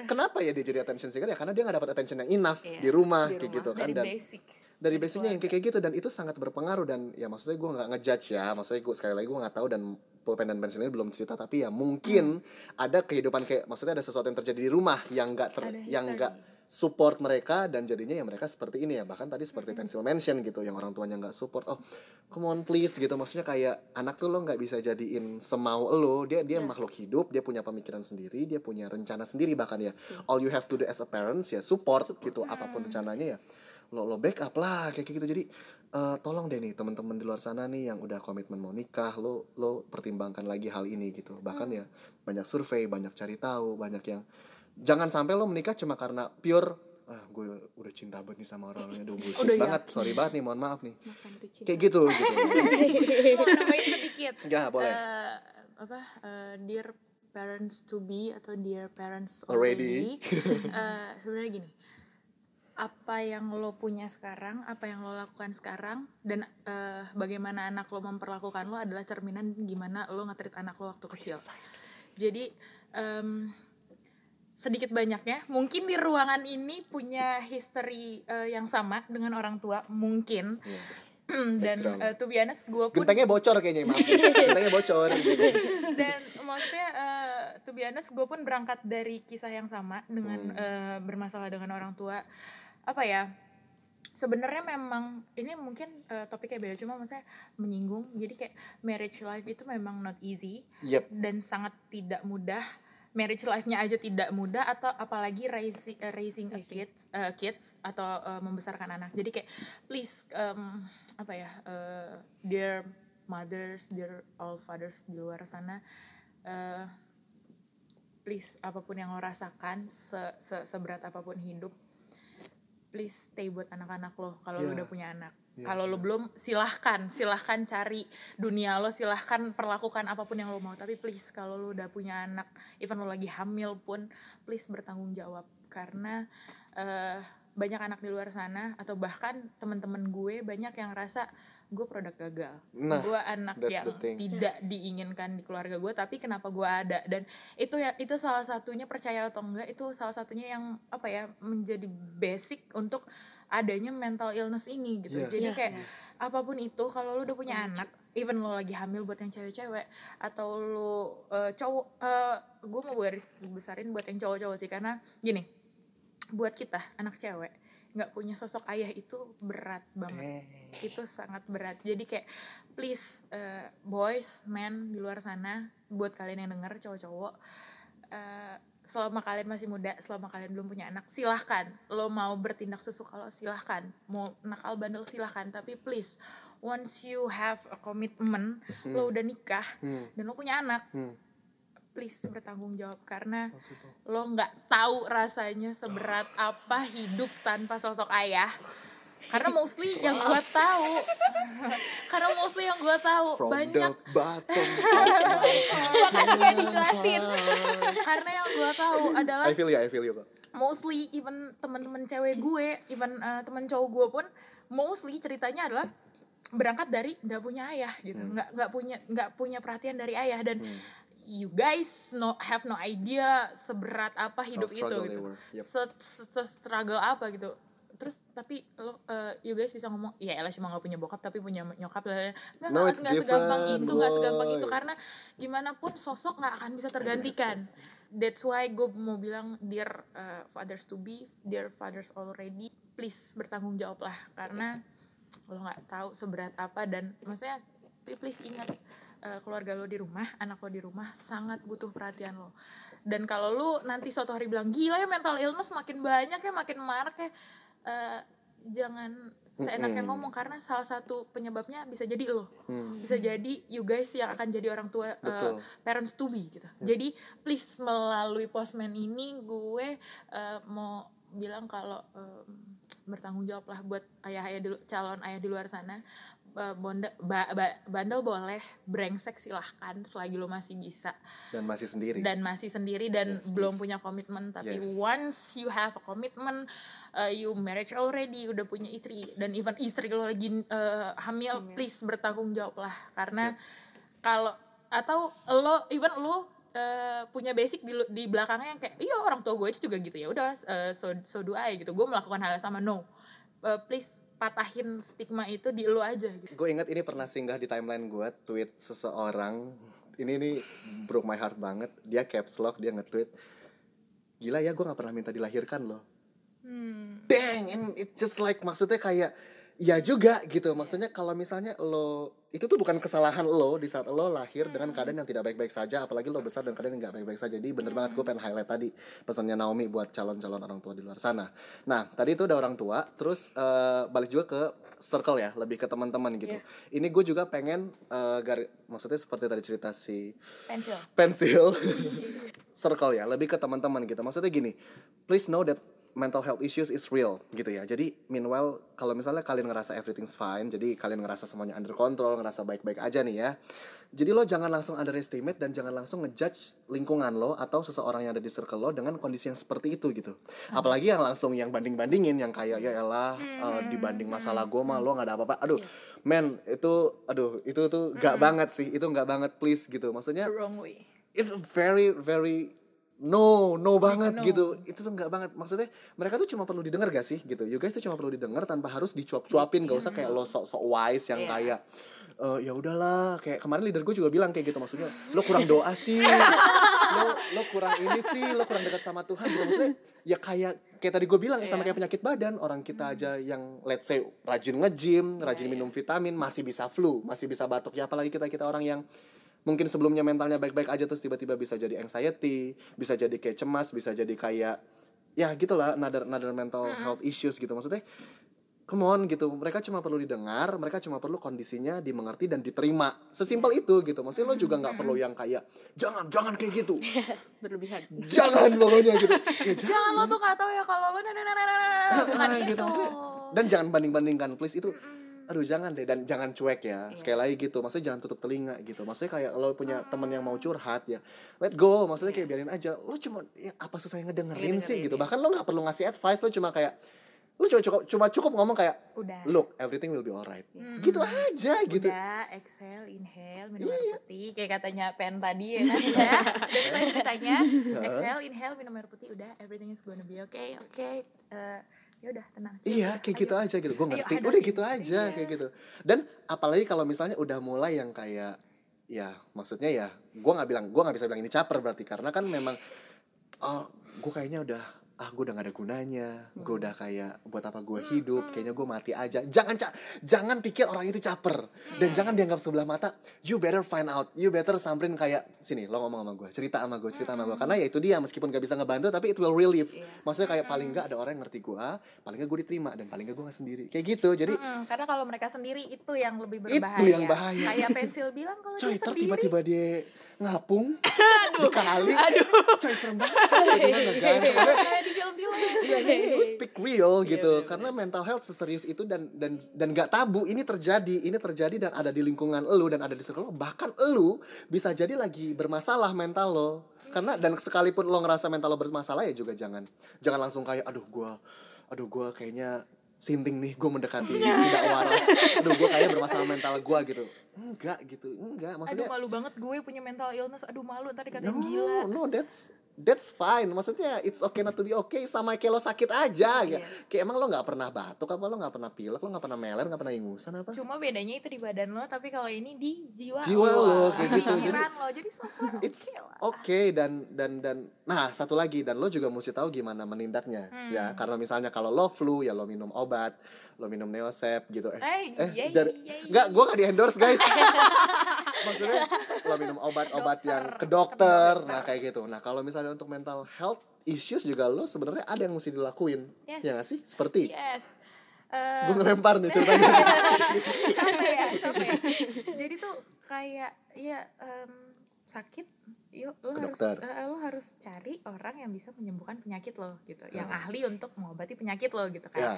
kenapa ya dia jadi attention seeker ya? Karena dia nggak dapat attention yang enough Iya, di rumah di kayak rumah. gitu kan Dari dan basic. dari basicnya yang kayak kayak gitu dan itu sangat berpengaruh dan ya maksudnya gue nggak ngejudge ya maksudnya gue sekali lagi gue nggak tahu dan pulpen dan pensil ini belum cerita tapi ya mungkin ada kehidupan kayak maksudnya ada sesuatu yang terjadi di rumah yang nggak ter, Ada yang nggak support mereka dan jadinya ya mereka seperti ini ya. Bahkan tadi seperti pensil mention gitu yang orang tuanya nggak support. Oh come on please gitu. Maksudnya kayak anak tuh lo nggak bisa jadiin semau lo. Dia dia makhluk hidup dia punya pemikiran sendiri dia punya rencana sendiri bahkan ya. All you have to do as a parents ya support, gitu. Apa pun rencananya ya lo lo backup lah kayak gitu. Jadi eh, tolong deh nih teman-teman di luar sana nih yang udah komitmen mau nikah lo lo pertimbangkan lagi hal ini gitu. Bahkan ya banyak survei banyak cari tahu banyak yang jangan sampai lo menikah cuma karena pure ah gue udah cinta banget nih sama orangnya udah bullshit banget sorry banget nih mohon maaf nih. Kayak gitu gitu. <laughs> Mau nambahin sedikit. ya boleh. Eh, apa eh, dear parents to be atau dear parents Already. already, <laughs> eh, sebenarnya gini apa yang lo punya sekarang apa yang lo lakukan sekarang dan eh, bagaimana anak lo memperlakukan lo adalah cerminan gimana lo ngetrit anak lo waktu kecil. Jadi em, sedikit banyaknya. Mungkin di ruangan ini punya history eh, yang sama dengan orang tua mungkin. <clears throat> Dan Background. eh, to be honest gue pun gentengnya bocor kayaknya maaf. <laughs> Gentengnya bocor. Gitu. dan maksudnya uh, to be honest gue pun berangkat dari kisah yang sama dengan eh, bermasalah dengan orang tua. Apa ya? Sebenarnya memang ini mungkin eh, topiknya beda cuma maksudnya menyinggung. Jadi kayak marriage life itu memang not easy Yep. dan sangat tidak mudah marriage life-nya aja tidak mudah atau apalagi raising raising a kids eh, kids atau eh, membesarkan anak. Jadi kayak please em, apa ya eh, dear mothers dear all fathers di luar sana eh, please apa pun yang lo rasakan se, se- seberat apa pun hidup please stay buat anak-anak lo kalau lo Ya. udah punya anak kalau lo belum silahkan silahkan cari dunia lo silahkan perlakukan apa pun yang lo mau. Tapi please kalau lo udah punya anak even lo lagi hamil pun please bertanggung jawab. Karena eh, banyak anak di luar sana atau bahkan teman-teman gue banyak yang rasa gue produk gagal. Nah, gue anak yang tidak diinginkan di keluarga gue tapi kenapa gue ada? Dan itu ya itu salah satunya percaya atau enggak itu salah satunya yang apa ya menjadi basic untuk adanya mental illness ini gitu. Iya. jadi Iya. kayak apa pun itu kalau lu udah punya anak even lo lagi hamil buat yang cewek-cewek atau lu eh, cowok gue mau garis besarin buat yang cowok-cowok sih. Karena gini buat kita anak cewek nggak punya sosok ayah itu berat banget. Itu sangat berat. Jadi kayak please eh, boys men di luar sana buat kalian yang denger cowok-cowok eh, selama kalian masih muda selama kalian belum punya anak silahkan. Lo mau bertindak sesuka lo silahkan. Mau nakal bandel silahkan. Tapi please once you have a commitment lo udah nikah dan lo punya anak please bertanggung jawab. Karena lo nggak tahu rasanya seberat apa hidup tanpa sosok ayah karena mostly yang gue tahu. <laughs> Karena mostly yang gue tahu From banyak. the bottom <laughs> Iya dijelasin. Karena yang gue tahu adalah I feel you, I feel you kok mostly even teman-teman cewek gue even uh, teman cowok gue pun mostly ceritanya adalah berangkat dari nggak punya ayah gitu. Hmm. nggak nggak punya nggak punya perhatian dari ayah. Dan you guys no have no idea seberat apa hidup itu gitu. Yep. se, se- se- struggle apa gitu terus tapi lo uh, you guys bisa ngomong ya elah cuma nggak punya bokap tapi punya nyokap. Lah nggak No, nggak segampang itu nggak segampang itu. karena gimana pun sosok nggak akan bisa tergantikan. That's why gue mau bilang dear uh, fathers to be dear fathers already please bertanggung jawab lah karena lo nggak tahu seberat apa dan maksudnya please ingat uh, keluarga lo di rumah anak lo di rumah sangat butuh perhatian lo. Dan kalau lu nanti suatu hari bilang gila ya mental illness makin banyak ya makin marak ya uh, jangan seenaknya ngomong karena salah satu penyebabnya bisa jadi lo. Bisa jadi you guys yang akan jadi orang tua uh, parents to be gitu. Jadi please melalui postman ini gue uh, mau bilang kalau um, bertanggung jawab lah buat ayah-ayah di, calon ayah di luar sana bonda, ba- ba- bandel boleh brengsek silahkan selagi lo masih bisa. Dan masih sendiri. Dan masih sendiri dan Yes, belum yes. punya komitmen tapi Yes. once you have a commitment uh, you marriage already udah punya istri dan even istri lo lagi uh, hamil please bertanggung jawab lah karena kalau atau lo even lo uh, punya basic di di belakangnya yang kayak iya orang tua gue itu juga gitu. Ya udah uh, so so do I gitu. Gue melakukan hal yang sama no. Uh, please patahin stigma itu di lo aja gitu. Gue ingat ini pernah singgah di timeline gue tweet seseorang. Ini nih broke my heart banget. Dia caps lock dia nge-tweet gila ya gue nggak pernah minta dilahirkan loh. Dang and it just like maksudnya kayak ya juga gitu. Maksudnya kalau misalnya lo itu tuh bukan kesalahan lo di saat lo lahir dengan keadaan yang tidak baik-baik saja apalagi lo besar dan keadaan yang nggak baik-baik saja. Jadi bener banget gue pengen highlight tadi pesannya Naomi buat calon-calon orang tua di luar sana. Nah tadi itu udah orang tua terus eh, balik juga ke circle ya lebih ke teman-teman gitu. Ini gue juga pengen eh, gari- maksudnya seperti tadi cerita si pensil. <laughs> pensil. Circle ya lebih ke teman-teman gitu. Maksudnya gini please know that mental health issues is real gitu ya. Jadi meanwhile kalau misalnya kalian ngerasa everything's fine jadi kalian ngerasa semuanya under control ngerasa baik-baik aja nih ya jadi lo jangan langsung underestimate dan jangan langsung ngejudge lingkungan lo atau seseorang yang ada di circle lo dengan kondisi yang seperti itu gitu. Apalagi yang langsung yang banding-bandingin yang kayak ya elah eh, dibanding masalah gue mah lo nggak ada apa-apa. Aduh men itu aduh itu tuh gak banget sih itu nggak banget please gitu. Maksudnya wrong way. it's very very no no banget gitu. Itu tuh nggak banget. Maksudnya mereka tuh cuma perlu didengar gak sih? Gitu. You guys tuh cuma perlu didengar tanpa harus dicuap-cuapin. Gak usah kayak lo sok sok wise yang Iya. kayak eh ya udahlah. Kayak kemarin leader gue juga bilang kayak gitu maksudnya lo kurang doa sih. Lo lo kurang ini sih. Lo kurang dekat sama Tuhan. Gitu. Maksudnya ya kayak kayak tadi gue bilang ya sama kayak penyakit badan orang kita aja yang let's say rajin nge-gym rajin minum vitamin masih bisa flu masih bisa batuk. Ya apalagi kita kita orang yang mungkin sebelumnya mentalnya baik-baik aja terus tiba-tiba bisa jadi anxiety, bisa jadi kayak cemas, bisa jadi kayak ya gitulah another another mental health issues gitu maksudnya. Come on gitu, mereka cuma perlu didengar, mereka cuma perlu kondisinya dimengerti dan diterima. Sesimpel itu gitu. Maksudnya lo juga nggak perlu yang kayak jangan jangan kayak gitu. <laughs> berlebihan jangan pokoknya gitu. Ya, <laughs> jangan. jangan lo tuh nggak tahu ya kalau lo nah, nah, nah, nah, nah, nah, nah, bukan <laughs> Ah, itu gitu maksudnya. Dan jangan banding-bandingkan please itu aduh jangan deh dan jangan cuek ya. Sekali lagi gitu maksudnya jangan tutup telinga gitu. Maksudnya kayak lo punya temen yang mau curhat ya let go. Maksudnya kayak biarin aja. Lo cuma ya, apa susahnya ngedengerin sih gitu. bahkan lo nggak perlu ngasih advice lo cuma kayak lo cuma cukup cuma cukup ngomong kayak Udah. look everything will be alright. Gitu aja gitu. Udah, exhale, inhale, minum air putih Kayak katanya pen tadi ya kan? <laughs> Saya ceritanya. Exhale, inhale, minum air putih Udah, everything is gonna be okay, okay. Eh, Ya udah, tenang Iya kayak gitu aja gitu. Gue Ayo, ngerti. hadapin. Udah gitu aja Iya. kayak gitu. Dan apalagi kalau misalnya udah mulai yang kayak Ya maksudnya ya Gue gak bilang Gue gak bisa bilang ini caper berarti. Karena kan memang Oh gue kayaknya udah ah gue udah gak ada gunanya gue Hmm. udah kayak buat apa gue hidup kayaknya gue mati aja jangan ca jangan pikir orang itu caper Hmm. dan jangan dianggap sebelah mata you better find out you better samperin kayak sini lo ngomong sama gue cerita sama gue cerita sama gue Hmm. karena ya itu dia meskipun gak bisa ngebantu tapi it will relieve Iya. maksudnya kayak paling Hmm. gak ada orang yang ngerti gue paling gak gue diterima dan paling gak gue gak sendiri kayak gitu jadi Mm, karena kalau mereka sendiri itu yang lebih Itu berbahaya. yang bahaya. Kayak pensil bilang kalau coy dia sendiri. tiba-tiba dia ngapung <laughs> di kali coy serem banget. Gimana <laughs> kan Kayak di film-film. Iya ini, we speak real gitu. karena mental health seserius itu dan dan dan nggak tabu. Ini terjadi ini terjadi dan ada di lingkungan elu dan ada di circle lo bahkan elu bisa jadi lagi bermasalah mental lo. Karena dan sekalipun lo ngerasa mental lo bermasalah ya juga jangan. Jangan langsung kayak aduh gua aduh gua kayaknya sinting nih gue mendekati <laughs> tidak waras aduh gue kayaknya bermasalah mental gua gitu enggak gitu enggak Aduh maksudnya malu banget gue punya mental illness. Aduh malu ntar dikatain no gila. no that's that's fine maksudnya it's okay not to be okay sama kayak lo sakit aja Iya. kayak, kayak emang lo nggak pernah batuk apa lo nggak pernah pilek lo nggak pernah meler nggak pernah ingusan apa Cuma bedanya itu di badan lo, tapi kalau ini di jiwa, Jiwa lo, kayak Di gitu. Jadi- lo. Jadi so far <laughs> it's lah. okay dan dan dan nah satu lagi dan lo juga mesti tahu gimana menindaknya Hmm. ya karena misalnya kalau lo flu ya lo minum obat lo minum neosep gitu. Eh Eh, eh jadi iya. nggak gue nggak di endorse guys. <laughs> Maksudnya lo minum obat-obat yang ke dokter nah kayak gitu. Nah kalau misalnya untuk mental health issues juga lo sebenarnya ada yang mesti dilakuin. Yes. ya nggak sih? Seperti? Yes. Eh, gue ngelempar nih ceritanya. <laughs> Capek ya capek. Jadi tuh kayak ya em, sakit yuk lo Ke harus dokter. eh, lo harus cari orang yang bisa menyembuhkan penyakit lo gitu. Yang ahli untuk mengobati penyakit lo gitu kan. Ya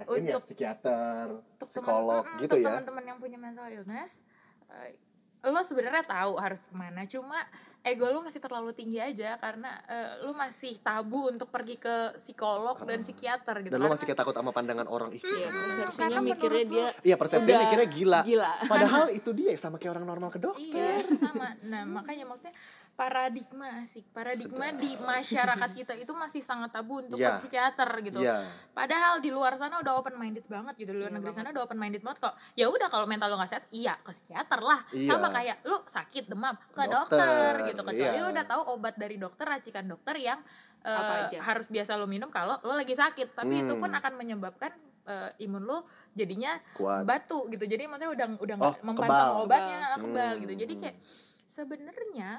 As in ya Untuk- psikiater untuk psikolog teman- mm, gitu untuk ya teman-teman yang punya mental illness eh, lo sebenarnya tahu harus ke mana cuma ego lo masih terlalu tinggi aja karena eh, lo masih tabu untuk pergi ke psikolog dan psikiater gitu dan lo masih kayak takut sama pandangan orang ih Iya, persepsinya Karena mikirnya dia Iya persepsinya mikirnya gila. gila. Padahal <laughs> itu dia sama kayak orang normal ke dokter. Iya sama. Nah makanya maksudnya paradigma asik paradigma di masyarakat kita itu masih sangat tabu untuk Iya. ke psikiater gitu. Iya. Padahal di luar sana udah open minded banget gitu di luar negeri sana udah open minded banget kok. Ya udah kalau mental lo nggak sehat, iya ke psikiater lah. Iya. Sama kayak lu sakit demam ke Dokter, dokter, gitu. Kecuali iya. lu udah tahu obat dari dokter racikan dokter yang eh, Apa aja? harus biasa lo minum kalau lo lagi sakit. Tapi itu Hmm. pun akan menyebabkan eh, imun lo jadinya Kuat. batu gitu. Jadi maksudnya udah udah Oh, mempan sama obatnya Kebal. kebal Hmm. gitu. Jadi kayak sebenarnya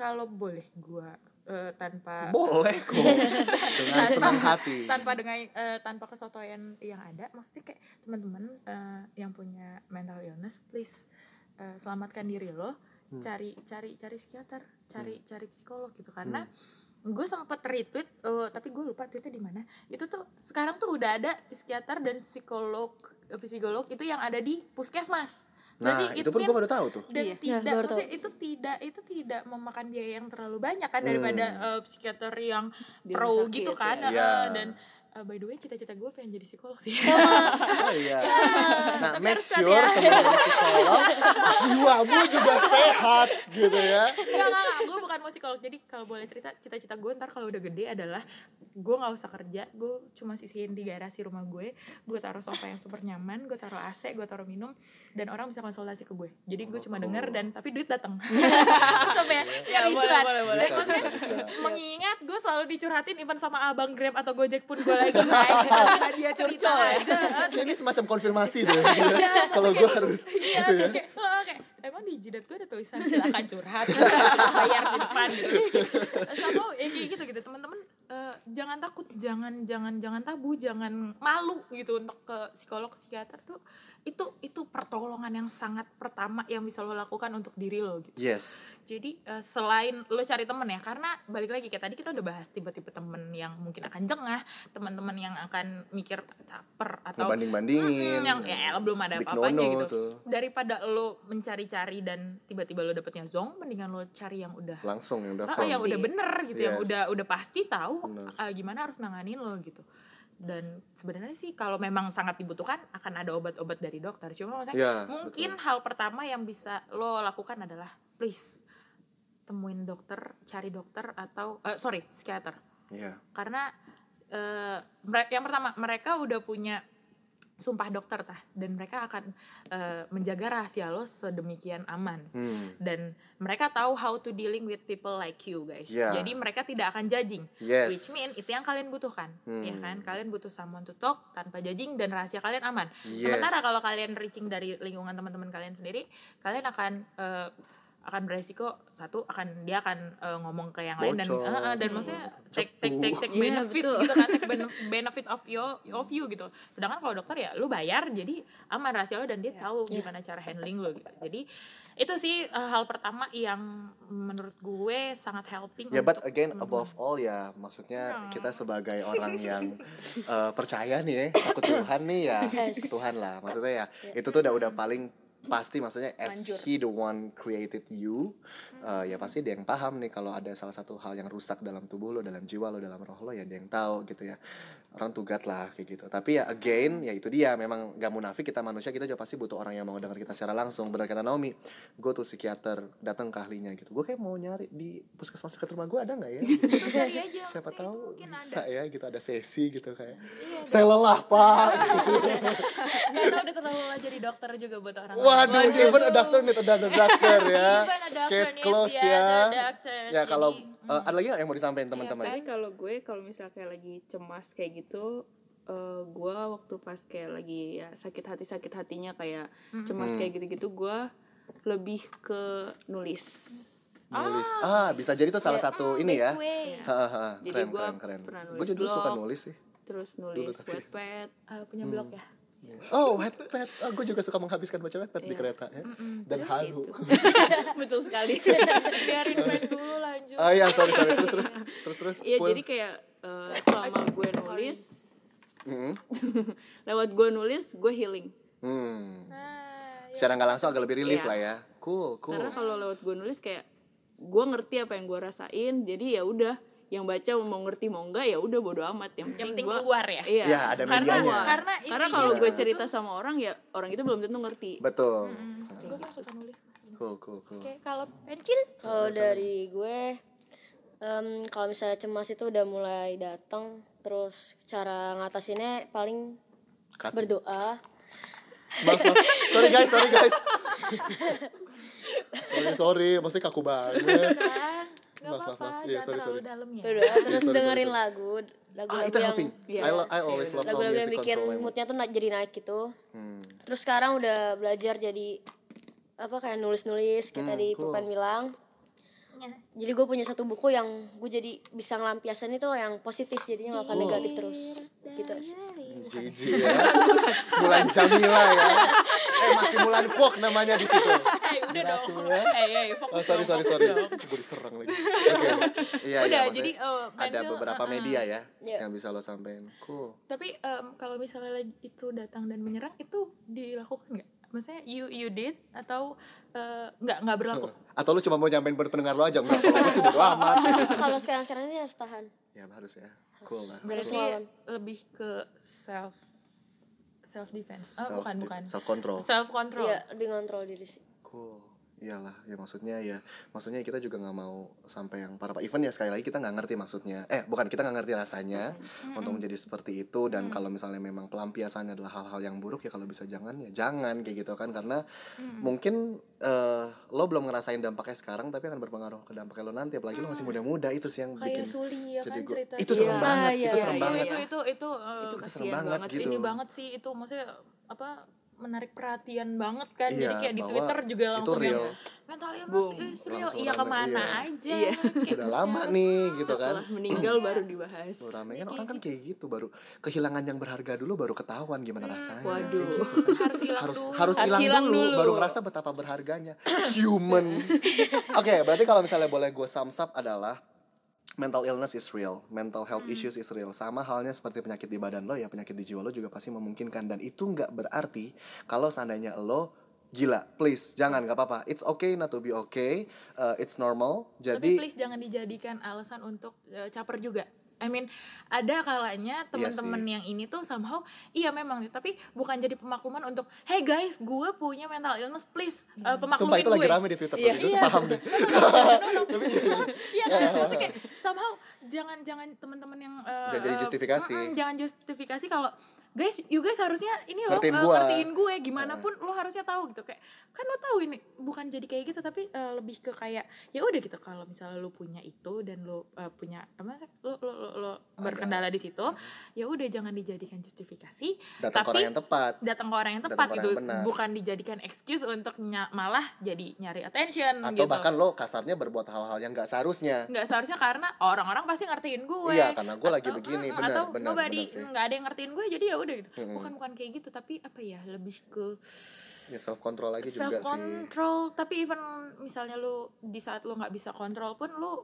kalau boleh gua eh, tanpa Boleh kok. <laughs> Dengan senang hati. tanpa dengan eh, tanpa kesotoyan yang ada maksudnya kayak teman-teman eh, yang punya mental illness please eh, selamatkan diri lo Hmm. cari cari cari psikiater cari cari psikolog gitu karena gue sempat retweet eh, tapi gue lupa tweetnya di mana itu tuh sekarang tuh udah ada psikiater dan psikolog psikolog itu yang ada di puskesmas Nah, Jadi itu it pun gue baru tahu tuh. dan Iya. tidak Ya, maksudnya itu tidak itu tidak memakan biaya yang terlalu banyak kan daripada Hmm. eh, psikiater yang Di pro sakit gitu kan ya. Iya. dan eh, by the way cita-cita gue pengen jadi psikolog sih <laughs> Oh iya. Nah, Tapi make sure ada. sebelum psikolog jiwamu juga sehat gitu ya. Enggak, enggak, enggak. Gue bukan mau psikolog. Jadi kalau boleh cerita, cita-cita gue ntar kalau udah gede adalah gue nggak usah kerja. Gue cuma sisihin di garasi rumah gue. Gue taruh sofa yang super nyaman. Gue taruh AC, gue taruh minum. Dan orang bisa konsultasi ke gue. Jadi gue cuma denger dan tapi duit datang. Tetep <laughs> ya. Ya, yang boleh, boleh, boleh. Mengingat gue selalu dicurhatin even sama abang Grab atau Gojek pun gue lagi <laughs> naik. Dia cerita ya? aja. Ini semacam konfirmasi deh. gitu ya. Kalau gue harus Iya, gitu ya. oh, oke. Emang di jidat gue ada tulisan silakan curhat, <laughs> bayar di depan gitu. Sama ya kayak gitu gitu teman-teman eh, jangan takut, jangan jangan jangan tabu, jangan malu gitu untuk ke psikolog psikiater tuh itu itu pertolongan yang sangat pertama yang bisa lo lakukan untuk diri lo gitu yes jadi eh, selain lo cari temen ya karena balik lagi kayak tadi kita udah bahas tiba-tiba temen yang mungkin akan jengah teman-teman yang akan mikir caper atau banding bandingin yang ya elah, belum ada no-no gitu tuh. daripada lo mencari-cari dan tiba-tiba lo dapetnya zong mendingan lo cari yang udah langsung yang udah Ah, yang udah bener gitu yang Yes. udah udah pasti tahu Bener. ah, gimana harus nanganin lo gitu dan sebenarnya sih kalau memang sangat dibutuhkan akan ada obat-obat dari dokter. Cuma maksudnya Ya, mungkin hal pertama yang bisa lo lakukan adalah please temuin dokter cari dokter atau eh, sorry psikiater. Iya. karena eh, mere- yang pertama mereka udah punya sumpah dokter tah dan mereka akan eh, menjaga rahasia lo sedemikian aman Hmm. dan mereka tahu how to dealing with people like you guys Yeah. jadi mereka tidak akan judging Yes. which mean itu yang kalian butuhkan Hmm. ya kan kalian butuh someone to talk tanpa judging dan rahasia kalian aman Yes. sementara kalau kalian reaching dari lingkungan teman-teman kalian sendiri kalian akan eh, akan beresiko satu akan dia akan eh, ngomong ke yang lain dan eh, eh, dan maksudnya take take take, take Iya, benefit betul. gitu kan take benef- benefit of you of you gitu. Sedangkan kalau dokter ya lu bayar jadi aman rahasia lo dan dia tahu gimana cara handling lo gitu. Jadi itu sih eh, hal pertama yang menurut gue sangat helping Ya, but untuk- again above all ya, maksudnya kita sebagai orang yang eh, percaya nih ya, takut Tuhan nih ya, Yes. Tuhan lah. Maksudnya ya, itu tuh udah udah paling pasti maksudnya as he the one created you eh, ya pasti dia yang paham nih kalau ada salah satu hal yang rusak dalam tubuh lo dalam jiwa lo dalam roh lo ya dia yang tahu gitu ya orang tugat lah kayak gitu. Tapi ya again ya itu dia. Memang gak munafik kita manusia kita juga pasti butuh orang yang mau dengar kita secara langsung. Benar kata Naomi gue tuh psikiater datang ke ahlinya gitu. Gue kayak mau nyari di puskesmas dekat rumah gue ada nggak ya? <laughs> Cari aja siapa tahu mungkin bisa ada. ya gitu ada sesi gitu kayak. Saya lelah pak. <laughs> Karena udah terlalu lelah jadi dokter juga buat orang waduh <laughs> even a doctor need another doctor ya. A case close ya doctors. ya kalau Eh, ada lagi nggak yang mau disampaikan teman-teman? Tapi kalau gue kalau misalnya kayak lagi cemas kayak gitu eh gue waktu pas kayak lagi ya sakit hati sakit hatinya kayak cemas kayak gitu-gitu gue lebih ke nulis. Nulis. Ah bisa jadi tuh salah satu ini ya. Hahaha, Jadi keren gua keren keren. pernah nulis gue juga dulu suka nulis sih. terus nulis tapi- wetpad. Eh, punya blog ya oh Wattpad oh, gue juga suka menghabiskan baca Wattpad di Iya. kereta ya. Dan halu. <laughs> betul sekali. <laughs> Biarin main dulu lanjut. Oh iya sorry sorry. Terus terus terus terus Iya jadi kayak eh, selama gue nulis Hmm. <laughs> lewat gue nulis gue healing. Hmm. nah, secara nggak langsung agak lebih relief Iya. lah ya. Cool cool. Karena kalau lewat gue nulis kayak gue ngerti apa yang gue rasain jadi ya udah yang baca mau ngerti mau enggak ya udah bodo amat. Yang yang penting penting gue keluar ya? iya. Ya ada karena medianya. karena karena kalau gue itu- cerita sama orang ya orang itu belum tentu ngerti. Betul. Gue kan suka nulis cool cool cool. Oke, kalau pencil? Kalau dari gue, em, kalau misalnya cemas itu udah mulai datang, terus cara ngatasinnya paling Cut. berdoa. maaf maaf. Sorry guys sorry guys. <laughs> Sorry sorry. Maksudnya kaku banget maaf, apa-apa maaf. Iya, jangan sorry, terlalu sorry. dalam ya terus sorry, sorry, dengerin sorry. lagu, ah lagu-lagu itu yang helping Iya. I, lo- I always love how lagu-lagu yang bikin moodnya tuh jadi naik gitu. hmm. Terus sekarang udah belajar jadi apa kayak nulis-nulis kayak Hmm, tadi cool. Pupan bilang. Jadi gue punya satu buku yang gue jadi bisa ngelampiasin itu yang positif jadinya gak akan negatif terus gitu sih. Jiji ya Mulan Jamila ya eh masih Mulan Kwok namanya di situ Eh, udah dong Ratu ya. eh eh fokus Oh sorry dong, sorry sorry dong. Gue diserang lagi Oke Iya Udah, iya jadi, eh, Ada beberapa uh-uh. media ya Iya. Yang bisa lo sampein Cool tapi em, kalau misalnya lagi itu datang dan menyerang itu dilakukan nggak maksudnya you you did? Atau eh, nggak nggak berlaku? Atau lo cuma mau nyampein buat pendengar lo aja? Enggak kalau sih bodo amat. <laughs> Kalau sekarang-sekarang ini harus tahan. Ya harus ya. Cool lah. Berarti lebih ke self self defense. Oh, Self- bukan bukan. Self control self control Iya, lebih ngontrol diri sih. Cool Iyalah ya maksudnya ya Maksudnya kita juga nggak mau sampai yang parah Even ya sekali lagi kita nggak ngerti maksudnya. Eh bukan kita nggak ngerti rasanya Untuk menjadi seperti itu Dan kalau misalnya memang pelampiasannya adalah hal-hal yang buruk Ya kalau bisa jangan ya jangan kayak gitu kan. Karena mungkin eh, lo belum ngerasain dampaknya sekarang Tapi akan berpengaruh ke dampaknya lo nanti Apalagi lo masih muda-muda Itu sih yang kayak bikin Suli ya jadi kan gua- cerita Itu serem Iya. banget Ah, iya, Itu serem iya, banget. itu itu itu eh, Itu serem kasihan banget banget gitu ini banget sih itu maksudnya apa menarik perhatian banget kan jadi Iya, kayak di Twitter juga itu langsung yang real. mental illness Boom. is real Langsung iya ke mana iya. aja Iya. Kayak udah lama nih gitu kan setelah meninggal baru dibahas Tuh, rame kan orang kan kayak gitu baru kehilangan yang berharga dulu baru ketahuan gimana rasanya waduh. Gitu kan. <laughs> harus hilang harus dulu harus Harus hilang hilang dulu, dulu. baru ngerasa betapa berharganya human <laughs> oke berarti kalau misalnya boleh gue sums up adalah mental illness is real mental health issues is real. Sama halnya seperti penyakit di badan lo ya penyakit di jiwa lo juga pasti memungkinkan. Dan itu nggak berarti kalau seandainya lo gila please jangan nggak apa-apa. It's okay not to be okay. Uh, it's normal. Tapi jadi please jangan dijadikan alasan untuk eh, caper juga I mean ada kalanya teman-teman sih. yang ini tuh somehow iya memang tapi bukan jadi pemakluman untuk hey guys gue punya mental illness please eh, pemaklumin sumpah itu gue lagi rame di twitter Iya. tadi gue Iya. paham deh <laughs> Iya kan, maksudnya kayak somehow jangan jangan teman-teman yang eh, Jangan jadi eh, justifikasi. mm-mm, jangan justifikasi kalau guys, you guys harusnya ini loh Ngertiin eh, gua. ngertiin gue gimana pun lo harusnya tahu gitu. Kayak kan lo tahu ini bukan jadi kayak gitu tapi eh, lebih ke kayak ya udah gitu kalau misalnya lo punya itu dan lo eh, punya apa sih lo lo lo, lo berkendala di situ ya udah jangan dijadikan justifikasi datang ke tapi orang yang tepat. datang ke orang yang tepat ke gitu. yang benar. bukan dijadikan excuse untuk nya- malah jadi nyari attention atau gitu. bahkan lo kasarnya berbuat hal-hal yang nggak seharusnya. Nggak seharusnya karena orang-orang pasti ngertiin gue. Iya, karena gue lagi begini, benar, atau benar, nobody benar sih. nggak ada yang ngertiin gue jadi ya udah gitu. Bukan bukan kayak gitu tapi apa ya lebih ke ya self control lagi juga self sih. Control tapi even misalnya lu di saat lu nggak bisa kontrol pun lu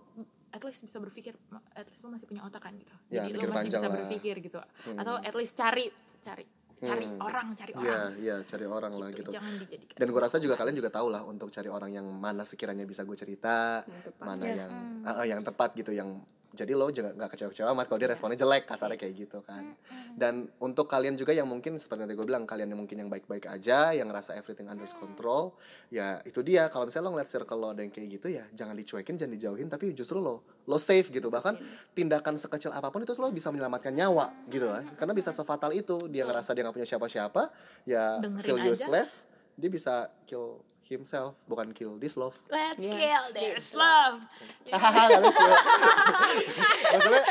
at least bisa berpikir at least lu masih punya otak kan gitu. Ya, jadi lu masih bisa lah. berpikir gitu. Atau at least cari cari cari orang cari Iya, orang. iya, cari orang lah Gitu, gitu. jangan dijadikan Dan gue rasa juga kalian juga tahu lah untuk cari orang yang mana sekiranya bisa gue cerita, mana yang ah, ah, yang tepat gitu, yang jadi lo juga nggak kecewa-kecewa amat kalau dia responnya jelek kasarnya kayak gitu kan. Dan untuk kalian juga yang mungkin seperti yang tadi gue bilang kalian yang mungkin yang baik-baik aja, yang ngerasa everything under control, ya itu dia. Kalau misalnya lo ngeliat circle lo ada yang kayak gitu ya, jangan dicuekin, jangan dijauhin, tapi justru lo lo safe gitu. Bahkan tindakan sekecil apa pun itu lo bisa menyelamatkan nyawa gitu lah. Karena bisa sefatal itu dia ngerasa dia nggak punya siapa-siapa, ya Dengerin feel aja. useless, dia bisa kill himself, bukan kill this love. let's Yeah. kill this love Hahaha, nggak lucu. <laughs> maksudnya,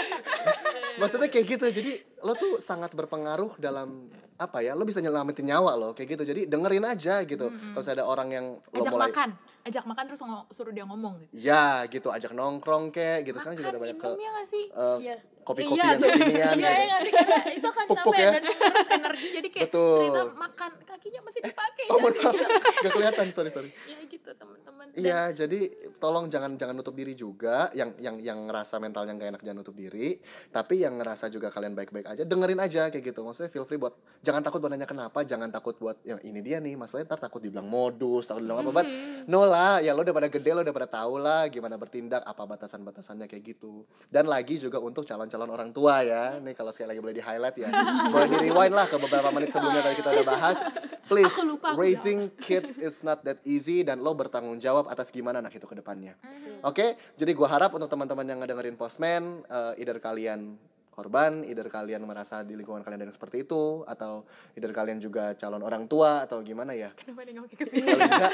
maksudnya kayak gitu. Jadi lo tuh sangat berpengaruh dalam apa ya? Lo bisa nyelamatin nyawa lo kayak gitu. Jadi dengerin aja gitu. Kalau misalnya ada orang yang lo ajak mulai makan ajak makan terus suruh dia ngomong gitu ya gitu, ajak nongkrong kayak gitu. Sekarang juga makan ada banyak ke ya sih eh, Iya. kopi-kopi Iya yang tuh. kekinian. Iya gitu. iya sih Karena itu kan Pupuk capek ya. dan menguras energi jadi kayak Betul. cerita makan kakinya masih dipakai Oh, jangan mohon maaf. <laughs> Gak kelihatan, sorry sorry. ya gitu teman-teman Dan Iya, jadi tolong jangan jangan nutup diri juga. Yang yang yang ngerasa mentalnya gak enak jangan nutup diri. Tapi yang ngerasa juga kalian baik-baik aja, dengerin aja kayak gitu. Maksudnya feel free buat jangan takut buat nanya kenapa, jangan takut buat yang ini dia nih. Masalahnya ntar takut dibilang modus, takut dibilang apa. But no lah, ya lo udah pada gede, lo udah pada tahu lah gimana bertindak, apa batasan-batasannya kayak gitu. Dan lagi juga untuk calon-calon orang tua ya. Nih kalau sekali lagi boleh di highlight ya. <laughs> boleh di rewind lah ke beberapa menit sebelumnya tadi kita udah bahas. Please, lupa, raising kids is not that easy dan lo bertanggung jawab atas gimana anak itu ke depannya. Mm-hmm. Oke, jadi gua harap untuk teman-teman yang ngedengerin Postman, uh, either kalian korban, either kalian merasa di lingkungan kalian ada yang seperti itu atau either kalian juga calon orang tua atau gimana ya. kenapa ke sini Paling enggak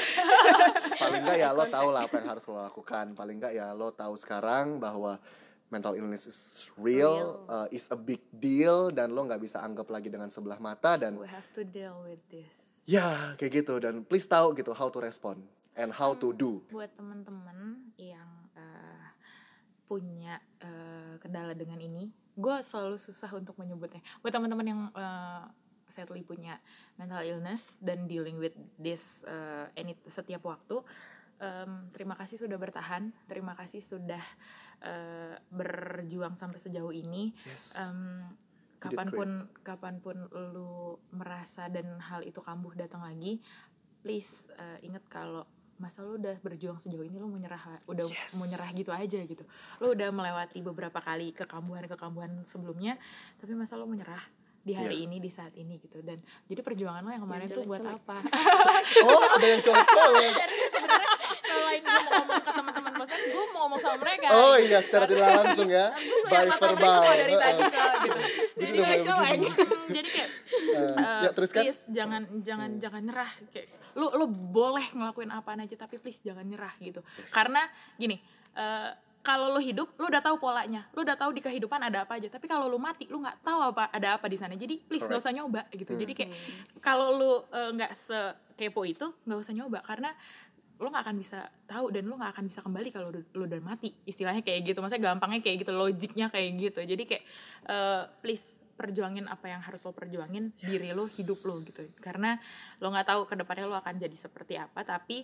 <laughs> paling enggak ya lo tau lah apa yang harus lo lakukan. Paling enggak ya lo tahu sekarang bahwa mental illness is real, uh, is a big deal dan lo nggak bisa anggap lagi dengan sebelah mata dan we have to deal with this ya kayak gitu dan please tahu gitu how to respond and how to do. buat teman-teman yang eh, punya eh, kendala dengan ini gue selalu susah untuk menyebutnya buat teman-teman yang eh, sadly punya mental illness dan dealing with this eh, any setiap waktu em, terima kasih sudah bertahan terima kasih sudah eh, berjuang sampai sejauh ini Yes. Did kapan pun kapan pun lu merasa dan hal itu kambuh datang lagi please eh, ingat kalau masa lu udah berjuang sejauh ini lu mau nyerah udah Yes. mau nyerah gitu aja gitu. Lu udah melewati beberapa kali kekambuhan kekambuhan sebelumnya tapi masa lu mau nyerah di hari Iya. ini di saat ini? Gitu. Dan jadi perjuangan lo yang kemarin tuh buat apa? <laughs> Oh, ada yang <laughs> dan sebenarnya selain gue mau ngomong ke teman-teman bosan gue mau ngomong sama mereka. Oh iya, secara tidak langsung ya. <laughs> By verbal. dari tadi gitu. <laughs> Jadi. Hmm, jadi kayak Eh, eh, ya terus kan? please jangan jangan jangan nyerah. Kayak lu lu boleh ngelakuin apa aja tapi please jangan nyerah gitu. Karena gini eh, kalau lu hidup lu udah tahu polanya. Lu udah tahu di kehidupan ada apa aja. Tapi kalau lu mati lu nggak tahu apa ada apa di sana. Jadi please nggak usah nyoba gitu. Jadi kayak kalau lu eh, nggak sekepo itu nggak usah nyoba. Karena lu nggak akan bisa tahu dan lu nggak akan bisa kembali kalau lu, lu udah mati istilahnya kayak gitu. Maksudnya gampangnya kayak gitu logiknya kayak gitu. Jadi kayak eh, please perjuangin apa yang harus lo perjuangin diri lo hidup lo gitu. Karena lo nggak tahu ke depannya lo akan jadi seperti apa tapi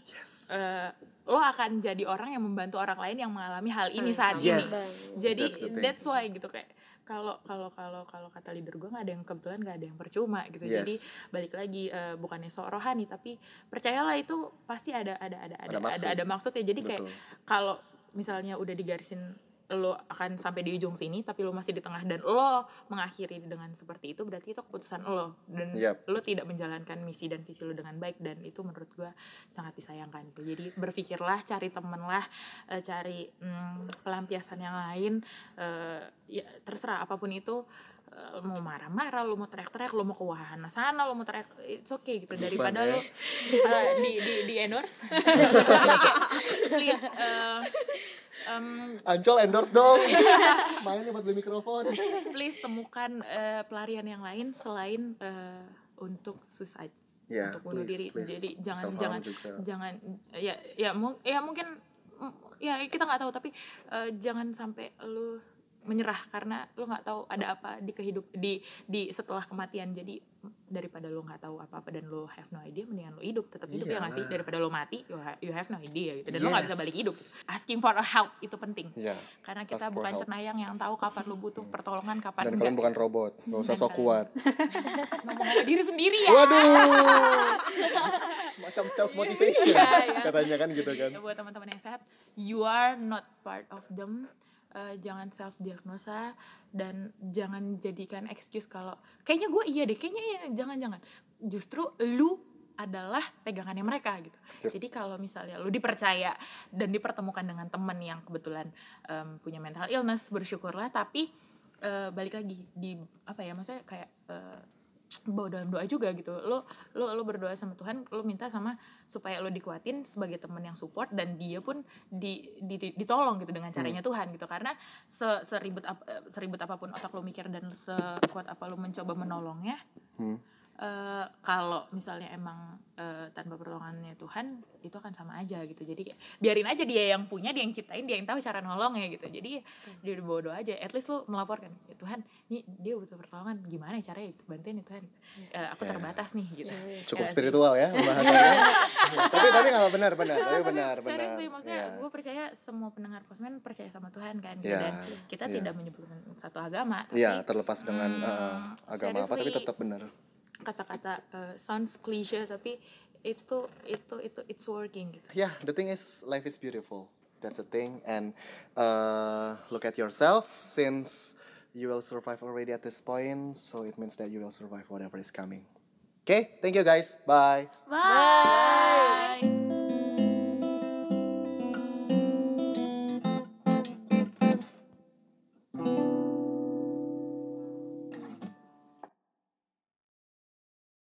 eh, lo akan jadi orang yang membantu orang lain yang mengalami hal ini saat Yes. ini. jadi That's that's why gitu kayak kalau kalau kalau kalau kata leader gue nggak ada yang kebetulan nggak ada yang percuma gitu Yes. jadi balik lagi eh, bukannya sok rohani tapi percayalah itu pasti ada ada ada ada Ada maksud. ada, ada maksud ya jadi kayak Betul. kalau misalnya udah digarisin lo akan sampai di ujung sini tapi lo masih di tengah dan lo mengakhiri dengan seperti itu berarti itu keputusan lo dan Yap. lo tidak menjalankan misi dan visi lo dengan baik dan itu menurut gua sangat disayangkan gitu. jadi berpikirlah cari temen lah eh, cari mm, pelampiasan yang lain eh, ya terserah apa pun itu eh, mau marah-marah lo mau teriak-teriak lo mau ke wahana sana lo mau teriak it's okay gitu daripada lo <laughs> eh, di di di endorse <laughs> please eh, em, Ancol endorse dong. <laughs> Mainnya buat beli mikrofon. please temukan eh, pelarian yang lain selain eh, untuk suicide Ya, untuk bunuh please, diri please. jadi jangan Self-harm jangan juga. jangan ya ya mu- ya mungkin ya kita nggak tahu tapi eh, jangan sampai lu menyerah karena lu nggak tahu ada apa di kehidup di di setelah kematian. Jadi daripada lu nggak tahu apa apa dan lu have no idea mendingan lu hidup. Tetap hidup ya nggak sih? Iyalah. daripada lu mati you, ha- you have no idea gitu. Dan lu nggak bisa Yes. balik hidup. Asking for a help itu penting. Iya, karena ask kita for bukan cenayang yang tahu kapan lu butuh pertolongan kapan Dan enggak. kalian bukan robot, gak usah sok kuat. <laughs> ngomong-ngomong diri sendiri ya. Waduh, semacam self motivation Iya, iya. katanya kan gitu kan. Ya, buat teman-teman yang sehat you are not part of them Eh, jangan self diagnosa dan jangan jadikan excuse kalau kayaknya gue iya deh kayaknya iya jangan jangan justru lu adalah pegangannya mereka gitu. Yep. jadi kalau misalnya lu dipercaya dan dipertemukan dengan teman yang kebetulan em, punya mental illness bersyukurlah. Tapi eh, balik lagi di apa ya maksudnya kayak eh, bawa dalam doa juga gitu. Lo lo lo berdoa sama Tuhan lo minta sama supaya lo dikuatin sebagai teman yang support dan dia pun di, di- ditolong gitu dengan caranya Tuhan gitu. Karena se seribet ap- eh, seribet apa pun otak lo mikir dan sekuat apa lo mencoba menolongnya Hmm. Eh, kalau misalnya emang eh, tanpa pertolongannya Tuhan itu akan sama aja gitu jadi kayak, biarin aja dia yang punya dia yang ciptain dia yang tahu cara nolongnya gitu jadi dia dibawa doa aja at least lo melaporkan ya Tuhan ini dia butuh pertolongan gimana ya caranya bantuin ya Tuhan Eh, aku Ya. terbatas nih gitu Cukup Ya sih. spiritual ya bahasanya. <laughs> tapi tapi nggak benar benar, tapi benar benar. Seriously, maksudnya Iya. gue percaya semua pendengar kosmen percaya sama Tuhan kan gitu Iya, dan kita iya. tidak menyebutkan satu agama tapi Iya, terlepas dengan Hmm, eh, agama apa tapi tetap benar. Kata-kata eh, sounds cliche tapi itu itu itu it's working gitu Yeah, the thing is life is beautiful. That's the thing and uh, look at yourself since you will survive already at this point, so it means that you will survive whatever is coming. Okay, thank you guys. Bye. Bye.